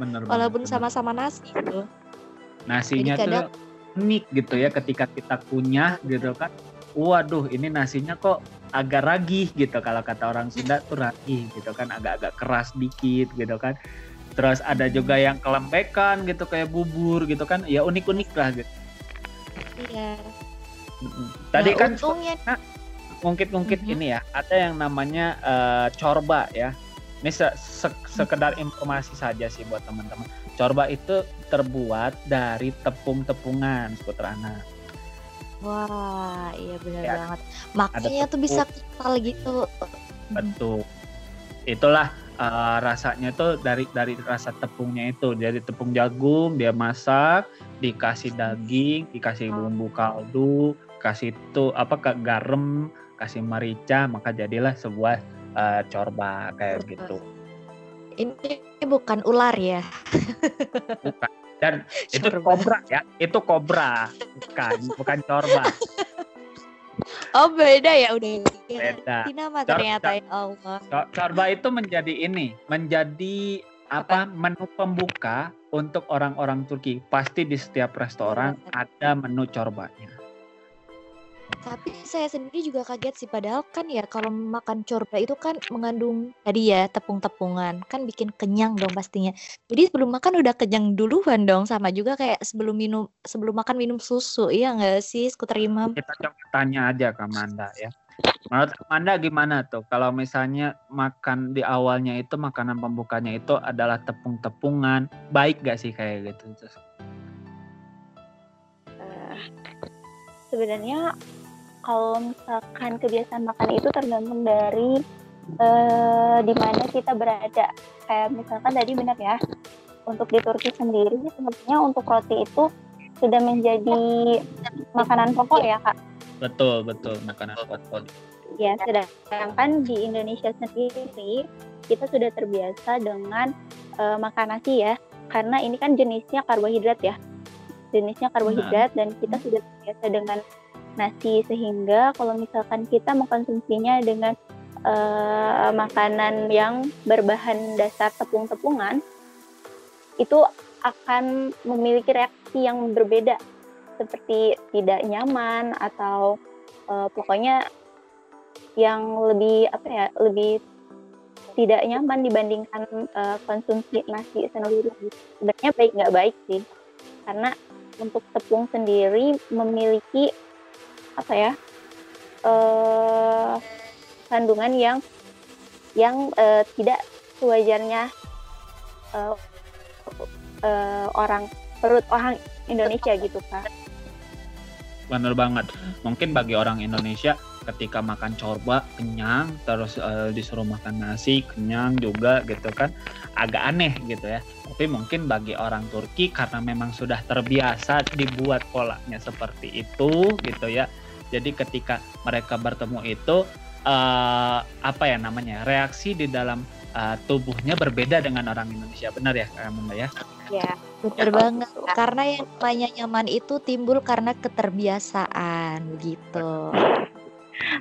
Speaker 1: Bener
Speaker 2: walaupun sama-sama nasi gitu.
Speaker 1: Nasinya
Speaker 2: Jadi kadang-
Speaker 1: tuh unik gitu ya ketika kita kunyah gitu kan waduh ini nasinya kok agak ragih gitu. Kalau kata orang Sunda tuh ragih gitu kan agak-agak keras dikit gitu kan. Terus ada juga yang kelembekan gitu kayak bubur gitu kan. Ya unik-unik lah gitu.
Speaker 2: Iya.
Speaker 1: Tadi
Speaker 2: Nah,
Speaker 1: kan
Speaker 2: untungnya
Speaker 1: ngungkit-ngungkit
Speaker 2: Mhm.
Speaker 1: ini ya ada yang namanya eh, corba ya. Ini se- se- sekedar informasi saja sih buat teman-teman. Corba itu terbuat dari tepung-tepungan seputar anak
Speaker 2: Wah, iya benar
Speaker 1: Ya,
Speaker 2: banget. Makanya tuh bisa kental gitu.
Speaker 1: Betul. Itulah eh, rasanya tuh dari dari rasa tepungnya itu. Jadi tepung jagung dia masak, dikasih daging, dikasih bumbu kaldu, kasih tuh apa ke garam, kasih merica maka jadilah sebuah eh, corba kayak gitu
Speaker 2: Ini bukan ular ya.
Speaker 1: bukan dan itu
Speaker 2: Corba.
Speaker 1: kobra ya itu kobra bukan bukan corba
Speaker 2: Oh beda ya udah.
Speaker 1: beda
Speaker 2: Ini nama ternyata ya Allah.
Speaker 1: Co- corba itu menjadi ini menjadi apa menu pembuka untuk orang-orang Turki pasti di setiap restoran ada menu corbanya
Speaker 2: Tapi saya sendiri juga kaget sih padahal kan ya kalau makan corba itu kan mengandung tadi ya tepung-tepungan. Kan bikin kenyang dong pastinya. Jadi sebelum makan udah kenyang duluan dong sama juga kayak sebelum minum sebelum makan minum susu. Iya nggak sih? Skuter imam?
Speaker 1: kita coba tanya aja ke Amanda ya. Menurut Amanda gimana tuh? Kalau misalnya makan di awalnya itu makanan pembukanya itu adalah tepung-tepungan baik gak sih kayak gitu?
Speaker 3: Eh, sebenarnya kalau misalkan kebiasaan makan itu tergantung dari eh, di mana kita berada. Kayak misalkan tadi benar ya, untuk di Turki sendiri sebenarnya untuk roti itu sudah menjadi makanan pokok ya kak.
Speaker 1: betul betul makanan pokok
Speaker 3: Ya, sedangkan di Indonesia sendiri kita sudah terbiasa dengan eh, makan nasi ya, karena ini kan jenisnya karbohidrat ya, jenisnya karbohidrat dan kita sudah terbiasa dengan nasi sehingga kalau misalkan kita mengkonsumsinya dengan eh, makanan yang berbahan dasar tepung-tepungan itu akan memiliki reaksi yang berbeda. Seperti tidak nyaman atau eh, pokoknya yang lebih apa ya lebih tidak nyaman dibandingkan eh, konsumsi nasi sendiri. Sebenarnya baik nggak baik sih. Karena untuk tepung sendiri memiliki apa ya eh kandungan yang yang eh, tidak sewajarnya eh, eh, orang perut orang Indonesia gitu kan
Speaker 1: bener banget. Mungkin bagi orang Indonesia ketika makan corba kenyang terus eh, disuruh makan nasi kenyang juga gitu kan agak aneh gitu ya. Tapi mungkin bagi orang Turki karena memang sudah terbiasa dibuat polanya seperti itu gitu ya jadi ketika mereka bertemu itu eh, apa ya namanya reaksi di dalam eh, tubuhnya berbeda dengan orang Indonesia benar ya Kak Amanda ya
Speaker 3: ya
Speaker 2: Bener
Speaker 3: Ya,
Speaker 2: banget.
Speaker 3: betul.
Speaker 2: Karena yang namanya nyaman itu timbul karena keterbiasaan gitu.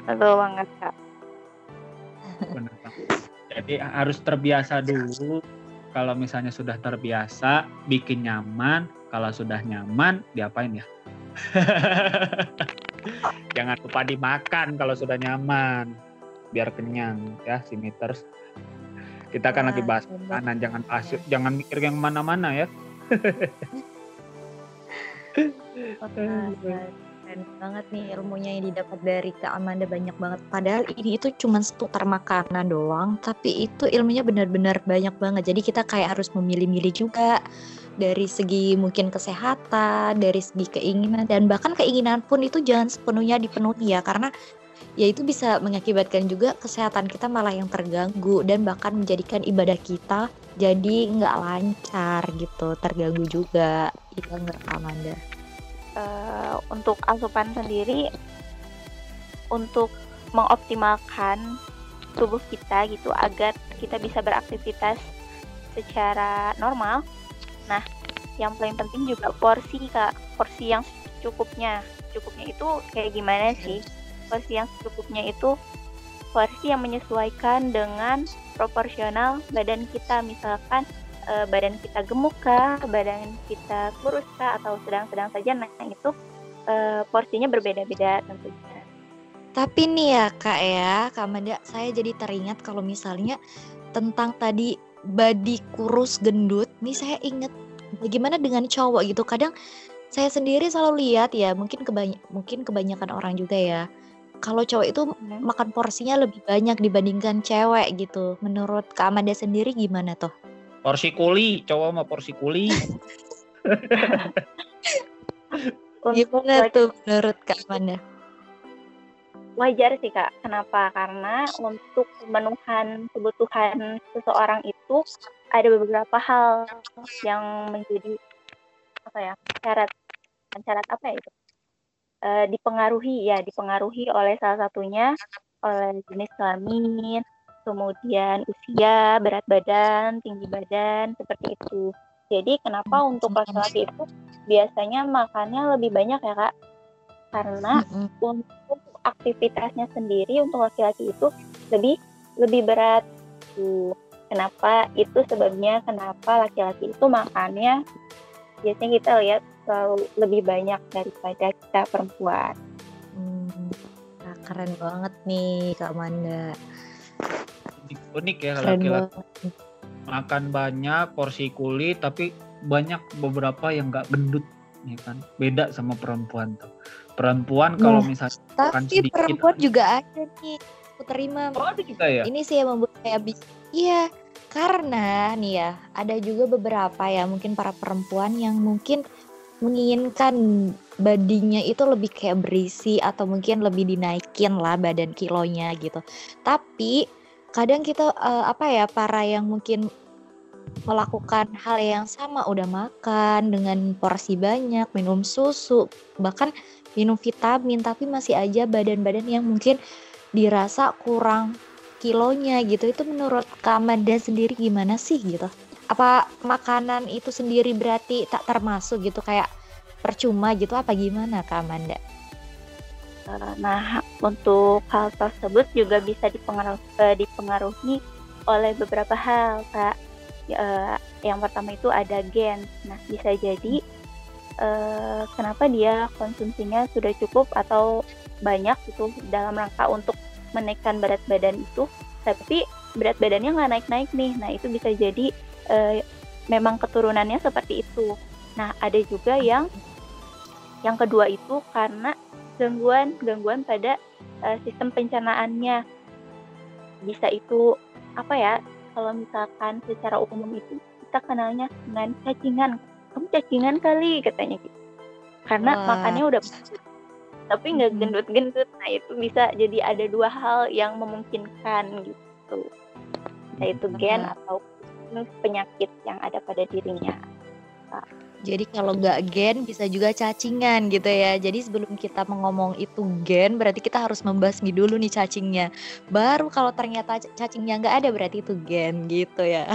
Speaker 3: betul banget kak
Speaker 1: Benar. Jadi harus terbiasa dulu. Kalau misalnya sudah terbiasa, bikin nyaman. Kalau sudah nyaman, diapain ya? Jangan lupa dimakan kalau sudah nyaman, biar kenyang ya, simiters. Kita kan lagi
Speaker 2: Wah,
Speaker 1: bahas makanan, jangan bahas, jangan mikir yang mana-mana ya.
Speaker 2: Keren banget nih ilmunya yang didapat dari Kak Amanda banyak banget. Padahal ini itu cuma seputar makanan doang, tapi itu ilmunya benar-benar banyak banget. Jadi kita kayak harus memilih-milih juga dari segi mungkin kesehatan, dari segi keinginan dan bahkan keinginan pun itu jangan sepenuhnya dipenuhi ya karena ya itu bisa mengakibatkan juga kesehatan kita malah yang terganggu dan bahkan menjadikan ibadah kita jadi nggak lancar gitu, terganggu juga. Iya nggak Kak Amanda?
Speaker 3: Eh, untuk asupan sendiri untuk mengoptimalkan tubuh kita gitu agar kita bisa beraktivitas secara normal. Nah, yang paling penting juga porsi kak, porsi yang cukupnya. Cukupnya itu kayak gimana sih? Porsi yang cukupnya itu porsi yang menyesuaikan dengan proporsional badan kita. Misalkan eh, badan kita gemuk kah, badan kita kurus kah, atau sedang-sedang saja, nah itu eh, porsinya berbeda-beda tentunya.
Speaker 2: Tapi nih ya kak ya, Kak Amanda, saya jadi teringat kalau misalnya tentang tadi body kurus gendut, nih saya inget bagaimana dengan cowok gitu. Kadang saya sendiri selalu lihat ya, mungkin kebany- mungkin kebanyakan orang juga ya. Kalau cowok itu makan porsinya lebih banyak dibandingkan cewek gitu. Menurut Kak Amanda sendiri gimana tuh?
Speaker 1: Porsi kuli, cowok mau porsi kuli.
Speaker 2: Gimana tuh menurut Kak Amanda?
Speaker 3: Wajar sih kak. Kenapa? Karena untuk pemenuhan kebutuhan seseorang itu ada beberapa hal yang menjadi apa ya syarat syarat apa ya itu? eh, dipengaruhi ya, dipengaruhi oleh salah satunya oleh jenis kelamin, kemudian usia, berat badan, tinggi badan, seperti itu. Jadi kenapa
Speaker 2: Hmm,
Speaker 3: untuk
Speaker 2: hmm.
Speaker 3: laki-laki itu biasanya makannya lebih banyak ya kak? Karena
Speaker 2: Mm-mm.
Speaker 3: untuk aktivitasnya sendiri untuk laki-laki itu lebih lebih berat. Tuh. Kenapa? Itu sebabnya kenapa laki-laki itu makannya biasanya kita lihat selalu lebih banyak daripada kita perempuan.
Speaker 2: Hmm. Nah, keren banget nih Kak Manda.
Speaker 1: Unik, unik ya
Speaker 2: Keren
Speaker 1: laki-laki makan banyak porsi kulit tapi banyak beberapa yang nggak gendut ya kan beda sama perempuan tuh perempuan kalau
Speaker 2: Nah,
Speaker 1: misalnya
Speaker 2: Tapi
Speaker 1: sedikit
Speaker 2: perempuan juga ada nih. Aku terima.
Speaker 1: oh ada juga ya
Speaker 2: Ini sih yang membuat saya bis. Iya, karena nih ya, ada juga beberapa ya mungkin para perempuan yang mungkin menginginkan badinya itu lebih kayak berisi atau mungkin lebih dinaikin lah badan kilonya gitu. Tapi kadang kita eh, apa ya para yang mungkin melakukan hal yang sama udah makan dengan porsi banyak, minum susu, bahkan minum vitamin tapi masih aja badan-badan yang mungkin dirasa kurang kilonya gitu itu menurut Kak Amanda sendiri gimana sih gitu apa makanan itu sendiri berarti tak termasuk gitu kayak percuma gitu apa gimana Amanda
Speaker 3: Eh, Nah, untuk hal tersebut juga bisa dipengaruhi, dipengaruhi oleh beberapa hal, Kak. Eh, yang pertama itu ada gen. Nah, bisa jadi eh, kenapa dia konsumsinya sudah cukup atau banyak itu dalam rangka untuk menaikkan berat badan itu, tapi berat badannya nggak naik-naik nih. Nah, itu bisa jadi eh, memang keturunannya seperti itu. Nah, ada juga yang yang kedua itu karena gangguan gangguan pada eh, sistem pencernaannya bisa itu apa ya kalau misalkan secara umum itu kita kenalnya dengan cacingan kamu cacingan kali katanya gitu. Karena
Speaker 2: Wah.
Speaker 3: makannya udah tapi nggak gendut-gendut. Nah itu bisa jadi ada dua hal yang memungkinkan gitu. Yaitu gen
Speaker 2: Wah.
Speaker 3: atau penyakit yang ada pada dirinya.
Speaker 2: Jadi kalau nggak gen bisa juga cacingan gitu ya. Jadi sebelum kita mengomong itu gen berarti kita harus membasmi dulu nih cacingnya. Baru kalau ternyata cacingnya nggak ada berarti itu gen gitu ya.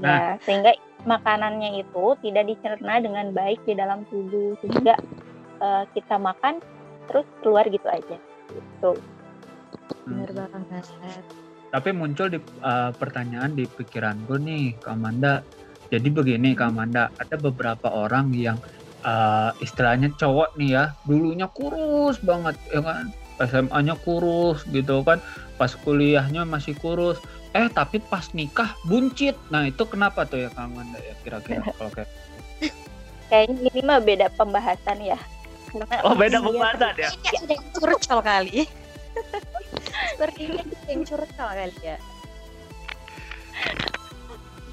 Speaker 3: Ya, sehingga makanannya itu tidak dicerna dengan baik di dalam tubuh sehingga eh, kita makan terus keluar gitu aja. Gitu.
Speaker 2: bener
Speaker 1: Hmm.
Speaker 2: banget
Speaker 1: tapi muncul di uh, pertanyaan di pikiranku nih Kak Amanda jadi begini Kak Amanda ada beberapa orang yang uh, istilahnya cowok nih ya dulunya kurus banget ya kan SMA-nya kurus gitu kan pas kuliahnya masih kurus eh tapi pas nikah buncit. Nah itu kenapa tuh ya Kak Amanda ya kira-kira kalau kayak
Speaker 3: Kayaknya ini mah beda pembahasan ya. Karena
Speaker 1: oh beda
Speaker 3: dia
Speaker 1: pembahasan ya?
Speaker 2: Kayaknya ada yang curcol kali. Sepertinya ada yang curcol kali ya.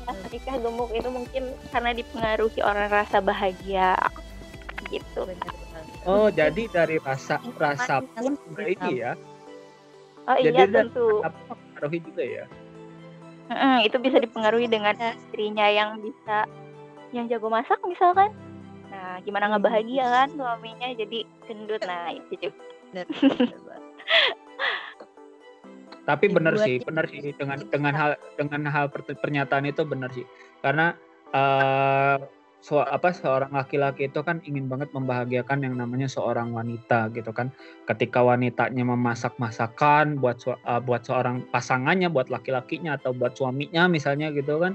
Speaker 3: Ternyata nikah gemuk itu mungkin karena dipengaruhi orang rasa bahagia. Gitu.
Speaker 1: oh jadi dari rasa rasa pun juga ini ya.
Speaker 3: Oh
Speaker 1: Jadi
Speaker 3: iya
Speaker 1: dia-
Speaker 3: tentu.
Speaker 1: apa mempengaruhi juga ya
Speaker 3: Mm-mm, itu bisa dipengaruhi dengan istrinya yang bisa yang jago masak misalkan. Nah, gimana nggak bahagia kan suaminya jadi gendut. Nah, itu juga.
Speaker 2: bener, bener banget.
Speaker 1: Tapi benar sih, benar sih dengan
Speaker 2: bisa.
Speaker 1: dengan hal dengan hal per- pernyataan itu benar sih. Karena eh so, apa seorang laki-laki itu kan ingin banget membahagiakan yang namanya seorang wanita gitu kan. Ketika wanitanya memasak masakan buat su- eh, buat seorang pasangannya, buat laki-lakinya atau buat suaminya misalnya gitu kan.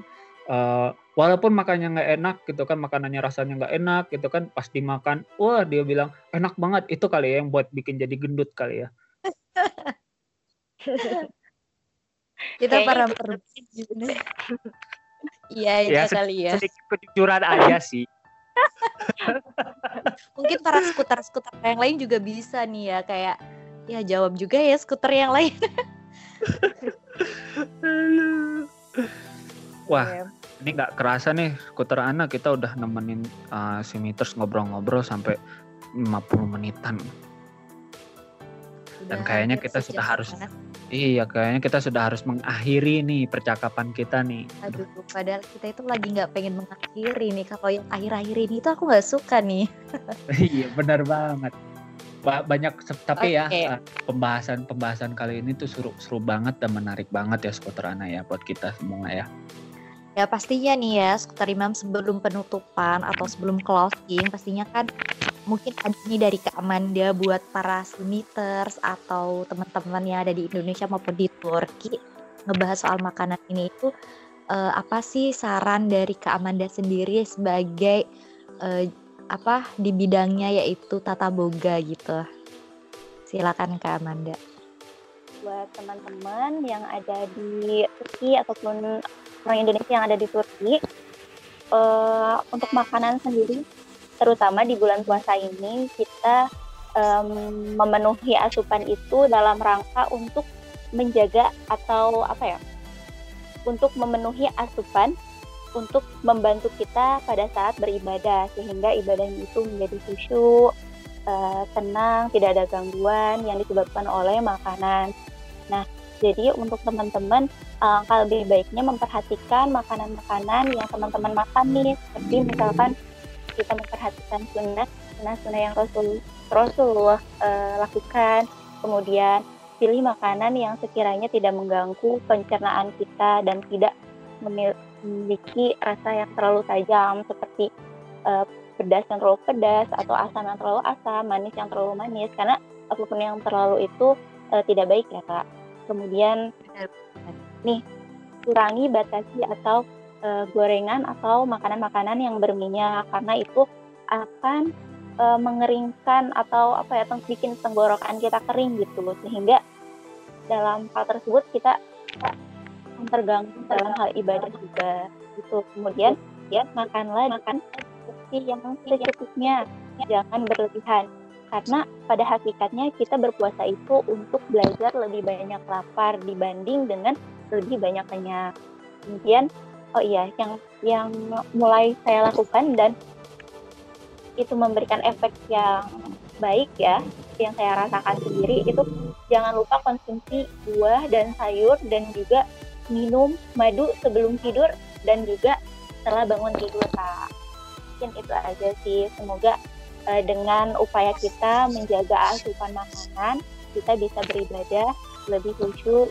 Speaker 1: eh, walaupun makannya nggak enak gitu kan, makanannya rasanya nggak enak gitu kan, pas dimakan, wah dia bilang enak banget itu kali ya yang buat bikin jadi gendut kali ya.
Speaker 2: kita para perempuan juga. Iya,
Speaker 1: Ya,
Speaker 2: iya kali ya.
Speaker 1: Sedikit kejujuran aja sih.
Speaker 2: Mungkin para skuter-skuter yang lain juga bisa nih ya kayak ya jawab juga ya skuter yang lain.
Speaker 1: Wah,
Speaker 2: Iya.
Speaker 1: ini nggak kerasa nih skuter anak kita udah nemenin uh, si Miters ngobrol-ngobrol sampai 50 menitan. Dan
Speaker 2: Udah
Speaker 1: kayaknya kita sudah harus-
Speaker 2: setengah.
Speaker 1: Iya, kayaknya kita sudah harus mengakhiri nih percakapan kita nih.
Speaker 2: Aduh, padahal kita itu lagi nggak pengen mengakhiri nih. Kalau yang akhir-akhir ini itu aku nggak suka nih.
Speaker 1: iya, benar banget. Ba- banyak tapi ya
Speaker 2: Oke.
Speaker 1: eh, pembahasan pembahasan kali ini tuh seru seru banget dan menarik banget ya skuter Ana ya buat kita semua ya.
Speaker 2: Ya pastinya nih ya, Skuter Imam sebelum penutupan atau sebelum closing pastinya kan mungkin ada nih dari Kak Amanda buat para simiters atau teman-teman yang ada di Indonesia maupun di Turki ngebahas soal makanan ini itu eh, apa sih saran dari Kak Amanda sendiri sebagai eh, apa di bidangnya yaitu tata boga gitu. Silakan Kak Amanda.
Speaker 3: buat teman-teman yang ada di Turki ataupun orang Indonesia yang ada di Turki eh, untuk makanan sendiri terutama di bulan puasa ini kita em, memenuhi asupan itu dalam rangka untuk menjaga atau apa ya untuk memenuhi asupan untuk membantu kita pada saat beribadah sehingga ibadahnya itu menjadi khusyuk eh, tenang tidak ada gangguan yang disebabkan oleh makanan. Nah, jadi untuk teman-teman, alangkah lebih baiknya memperhatikan makanan-makanan yang teman-teman makan nih, seperti misalkan kita memperhatikan sunnah, sunnah-sunnah yang Rasul, Rasulullah eh, lakukan, kemudian pilih makanan yang sekiranya tidak mengganggu pencernaan kita dan tidak memil- memiliki rasa yang terlalu tajam seperti eh, pedas yang terlalu pedas atau asam yang terlalu asam, manis yang terlalu manis. Karena apa pun yang terlalu itu eh, tidak baik ya kak. Kemudian nih kurangi batasi atau eh, gorengan atau makanan-makanan yang berminyak karena itu akan eh, mengeringkan atau apa ya teng- bikin tenggorokan kita kering gitu loh. Sehingga dalam hal tersebut kita terganggu dalam hal ibadah juga gitu. Kemudian ya makanlah makan seperti yang secukupnya. Jangan berlebihan. Karena pada hakikatnya kita berpuasa itu untuk belajar lebih banyak lapar dibanding dengan lebih banyak kenyang. Kemudian oh iya yang yang mulai saya lakukan dan itu memberikan efek yang baik ya yang saya rasakan sendiri itu jangan lupa konsumsi buah dan sayur dan juga minum madu sebelum tidur dan juga setelah bangun tidur Kak. Mungkin itu aja sih. Semoga eh, dengan upaya kita menjaga asupan makanan, kita bisa beribadah lebih khusyuk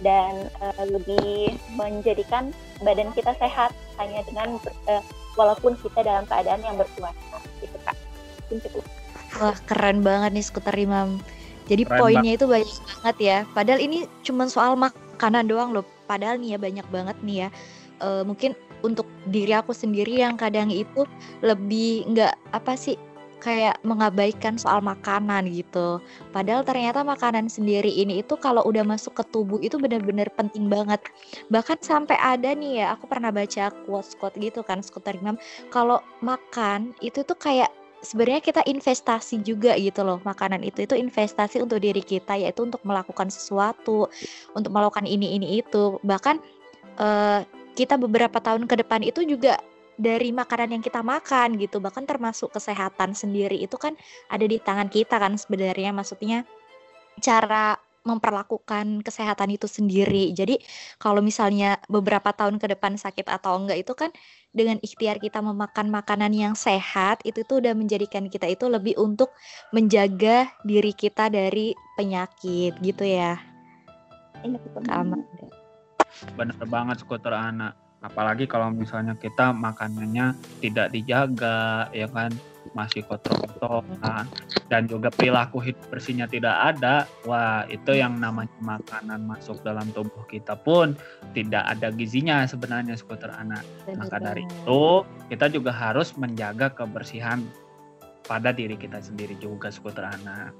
Speaker 3: dan eh, lebih menjadikan badan kita sehat hanya dengan ber- eh, walaupun kita dalam keadaan yang berpuasa gitu kak. Cukup.
Speaker 2: Wah keren banget nih skuter Imam. Jadi
Speaker 1: Keren
Speaker 2: poinnya itu banyak banget ya. Padahal ini cuma soal makanan doang loh. Padahal nih ya banyak banget nih ya. Eh, mungkin untuk diri aku sendiri yang kadang itu lebih nggak apa sih kayak mengabaikan soal makanan gitu. Padahal ternyata makanan sendiri ini itu kalau udah masuk ke tubuh itu benar-benar penting banget. Bahkan sampai ada nih ya, aku pernah baca quotes-quotes gitu kan, skuter Imam. Kalau makan itu tuh kayak sebenarnya kita investasi juga gitu loh makanan itu itu investasi untuk diri kita yaitu untuk melakukan sesuatu untuk melakukan ini ini itu bahkan eh, kita beberapa tahun ke depan itu juga dari makanan yang kita makan gitu. Bahkan termasuk kesehatan sendiri itu kan ada di tangan kita kan sebenarnya. Maksudnya cara memperlakukan kesehatan itu sendiri. Jadi kalau misalnya beberapa tahun ke depan sakit atau enggak itu kan dengan ikhtiar kita memakan makanan yang sehat itu tuh udah menjadikan kita itu lebih untuk menjaga diri kita dari penyakit gitu ya. Amanda.
Speaker 1: Bener banget skuter anak. Apalagi kalau misalnya kita makanannya tidak dijaga, ya kan masih kotor-kotoran dan juga perilaku hidup bersihnya tidak ada. Wah, itu yang namanya makanan masuk dalam tubuh kita pun tidak ada gizinya sebenarnya skuter anak. Maka dari itu kita juga harus menjaga kebersihan pada diri kita sendiri juga skuter anak.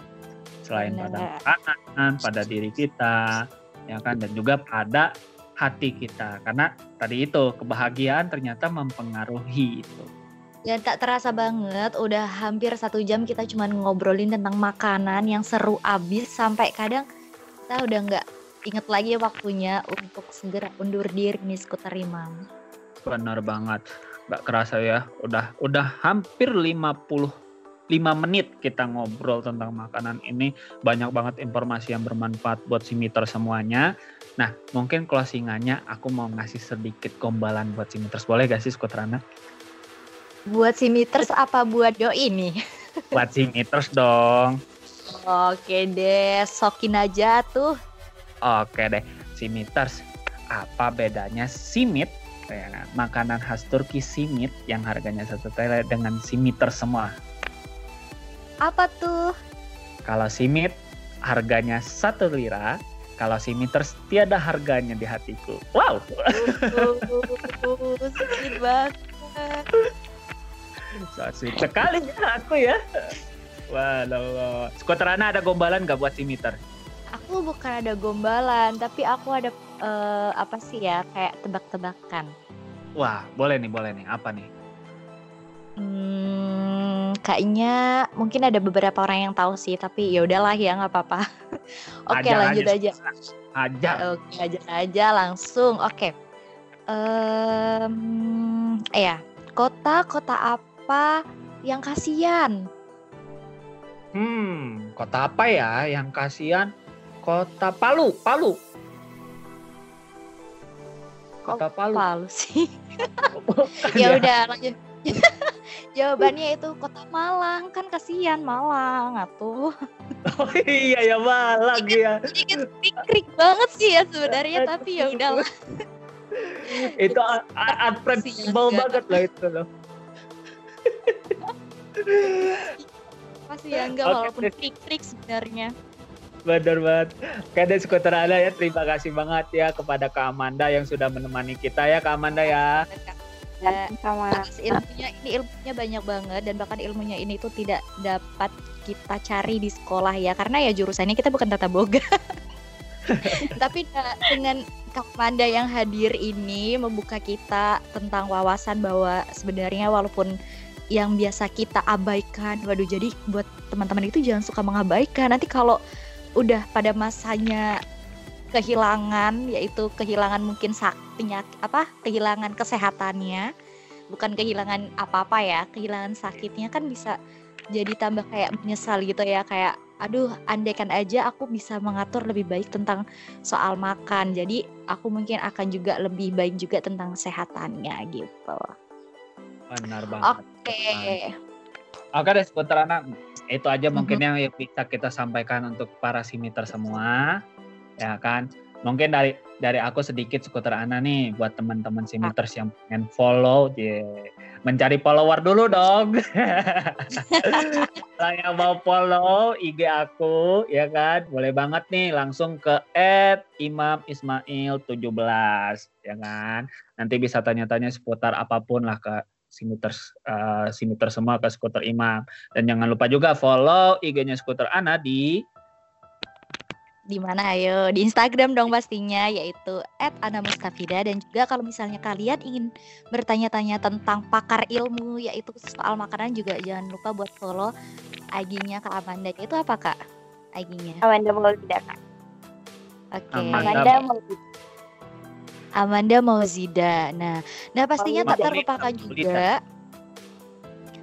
Speaker 1: Selain pada makanan, pada diri kita, ya kan, dan juga pada hati kita. Karena tadi itu kebahagiaan ternyata mempengaruhi itu.
Speaker 2: Dan tak terasa banget, udah hampir satu jam kita cuma ngobrolin tentang makanan yang seru abis sampai kadang kita udah nggak inget lagi waktunya untuk segera undur diri nih skuter Imam.
Speaker 1: Benar banget. Nggak kerasa ya, udah udah hampir 55 menit kita ngobrol tentang makanan ini. Banyak banget informasi yang bermanfaat buat si meter semuanya. Nah, mungkin closingannya aku mau ngasih sedikit gombalan buat si meters. Boleh gak sih, Skutrana?
Speaker 2: Buat si meters apa buat doi nih?
Speaker 1: Buat simiters dong.
Speaker 2: Oke deh, sokin aja tuh.
Speaker 1: Oke deh, simiters. Apa bedanya simit? Ya, makanan khas Turki simit yang harganya satu tele dengan simiter semua.
Speaker 2: Apa tuh?
Speaker 1: Kalau simit harganya satu lira, kalau simiters tiada harganya di hatiku. Wow,
Speaker 2: Uh, sweet banget.
Speaker 1: so sweet sekali ya aku ya. Skuter Ana ada gombalan gak buat simiter?
Speaker 2: Aku bukan ada gombalan, tapi aku ada eh, apa sih ya kayak tebak-tebakan.
Speaker 1: Wah, boleh nih, boleh nih. Apa nih?
Speaker 2: Hmm, kayaknya mungkin ada beberapa orang yang tahu sih, tapi ya udahlah ya nggak apa-apa. Oke,
Speaker 1: Ajar
Speaker 2: lanjut aja.
Speaker 1: Aja.
Speaker 2: Oke, aja aja langsung. Oke. Em, ya, kota-kota apa yang kasihan?
Speaker 1: Hmm, kota apa ya yang kasihan? Kota Palu, Palu. Kota Palu.
Speaker 2: Palu sih.
Speaker 1: Bukan
Speaker 2: ya udah lanjut. Jawabannya itu kota Malang kan kasihan Malang atuh.
Speaker 1: Oh iya ya Malang ya.
Speaker 2: Sedikit krik banget sih ya sebenarnya tapi ya udahlah.
Speaker 1: itu un- un- unpredictable banget loh itu loh.
Speaker 2: Pasti ya enggak
Speaker 1: Oke,
Speaker 2: walaupun krik-krik sebenarnya.
Speaker 1: Bener banget. Kade skuter Ana ya terima kasih banget ya kepada Kak Amanda yang sudah menemani kita ya Kak Amanda ya.
Speaker 2: Ya,
Speaker 3: sama
Speaker 2: atas ilmunya ini ilmunya banyak banget dan bahkan ilmunya ini tuh tidak dapat kita cari di sekolah ya karena ya jurusannya kita bukan tata boga. Tapi dengan Kak Manda yang hadir ini membuka kita tentang wawasan bahwa sebenarnya walaupun yang biasa kita abaikan, waduh jadi buat teman-teman itu jangan suka mengabaikan. Nanti kalau udah pada masanya kehilangan yaitu kehilangan mungkin sak apa kehilangan kesehatannya bukan kehilangan apa-apa ya kehilangan sakitnya kan bisa jadi tambah kayak menyesal gitu ya kayak aduh andaikan aja aku bisa mengatur lebih baik tentang soal makan jadi aku mungkin akan juga lebih baik juga tentang kesehatannya gitu
Speaker 1: Benar banget.
Speaker 2: oke
Speaker 1: Oke deh skuter Ana itu aja mungkin
Speaker 2: Mhm.
Speaker 1: yang yang bisa kita sampaikan untuk para simiter semua. Ya kan? Mungkin dari dari aku sedikit skuter Ana nih buat teman-teman simiters yang pengen follow, ye. mencari follower dulu dong. Kalau yang mau follow IG aku, ya kan, boleh banget nih langsung ke @imamismail17, ya kan. Nanti bisa tanya-tanya seputar apa pun lah ke simiters eh, simiter semua ke skuter Imam. Dan jangan lupa juga follow IG-nya skuter Ana di
Speaker 2: di mana ayo di Instagram dong pastinya yaitu @anamustafida dan juga kalau misalnya kalian ingin bertanya-tanya tentang pakar ilmu yaitu soal makanan juga jangan lupa buat follow IG-nya Kak Amanda itu apa Kak? IG-nya.
Speaker 3: Amanda mau tidak kak
Speaker 2: Oke.
Speaker 1: Amanda.
Speaker 3: Amanda mau
Speaker 2: Amanda Mauzida. Nah, nah pastinya tak
Speaker 3: Maulida.
Speaker 2: terlupakan
Speaker 1: Maulida.
Speaker 2: juga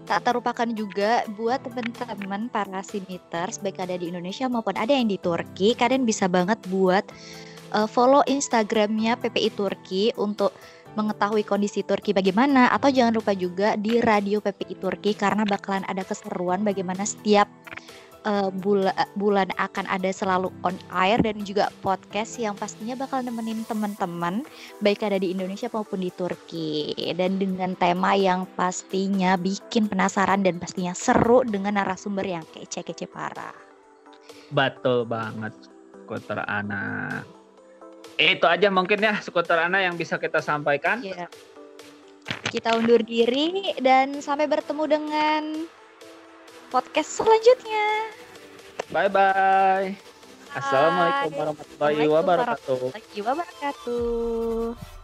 Speaker 2: tak terlupakan juga buat teman-teman para simiters baik ada di Indonesia maupun ada yang di Turki kalian bisa banget buat uh, follow Instagramnya PPI Turki untuk mengetahui kondisi Turki bagaimana atau jangan lupa juga di radio PPI Turki karena bakalan ada keseruan bagaimana setiap uh, bula- bulan akan ada selalu on air dan juga podcast yang pastinya bakal nemenin teman-teman baik ada di Indonesia maupun di Turki dan dengan tema yang pastinya bikin penasaran dan pastinya seru dengan narasumber yang kece-kece parah.
Speaker 1: Betul banget skuter Ana. Itu aja mungkin ya skuter Ana yang bisa kita sampaikan.
Speaker 2: Ya. Kita undur diri dan sampai bertemu dengan podcast selanjutnya.
Speaker 1: Bye bye. Assalamualaikum warahmatullahi
Speaker 2: Waalaikumsalam
Speaker 1: wabarakatuh.
Speaker 2: warahmatullahi wabarakatuh.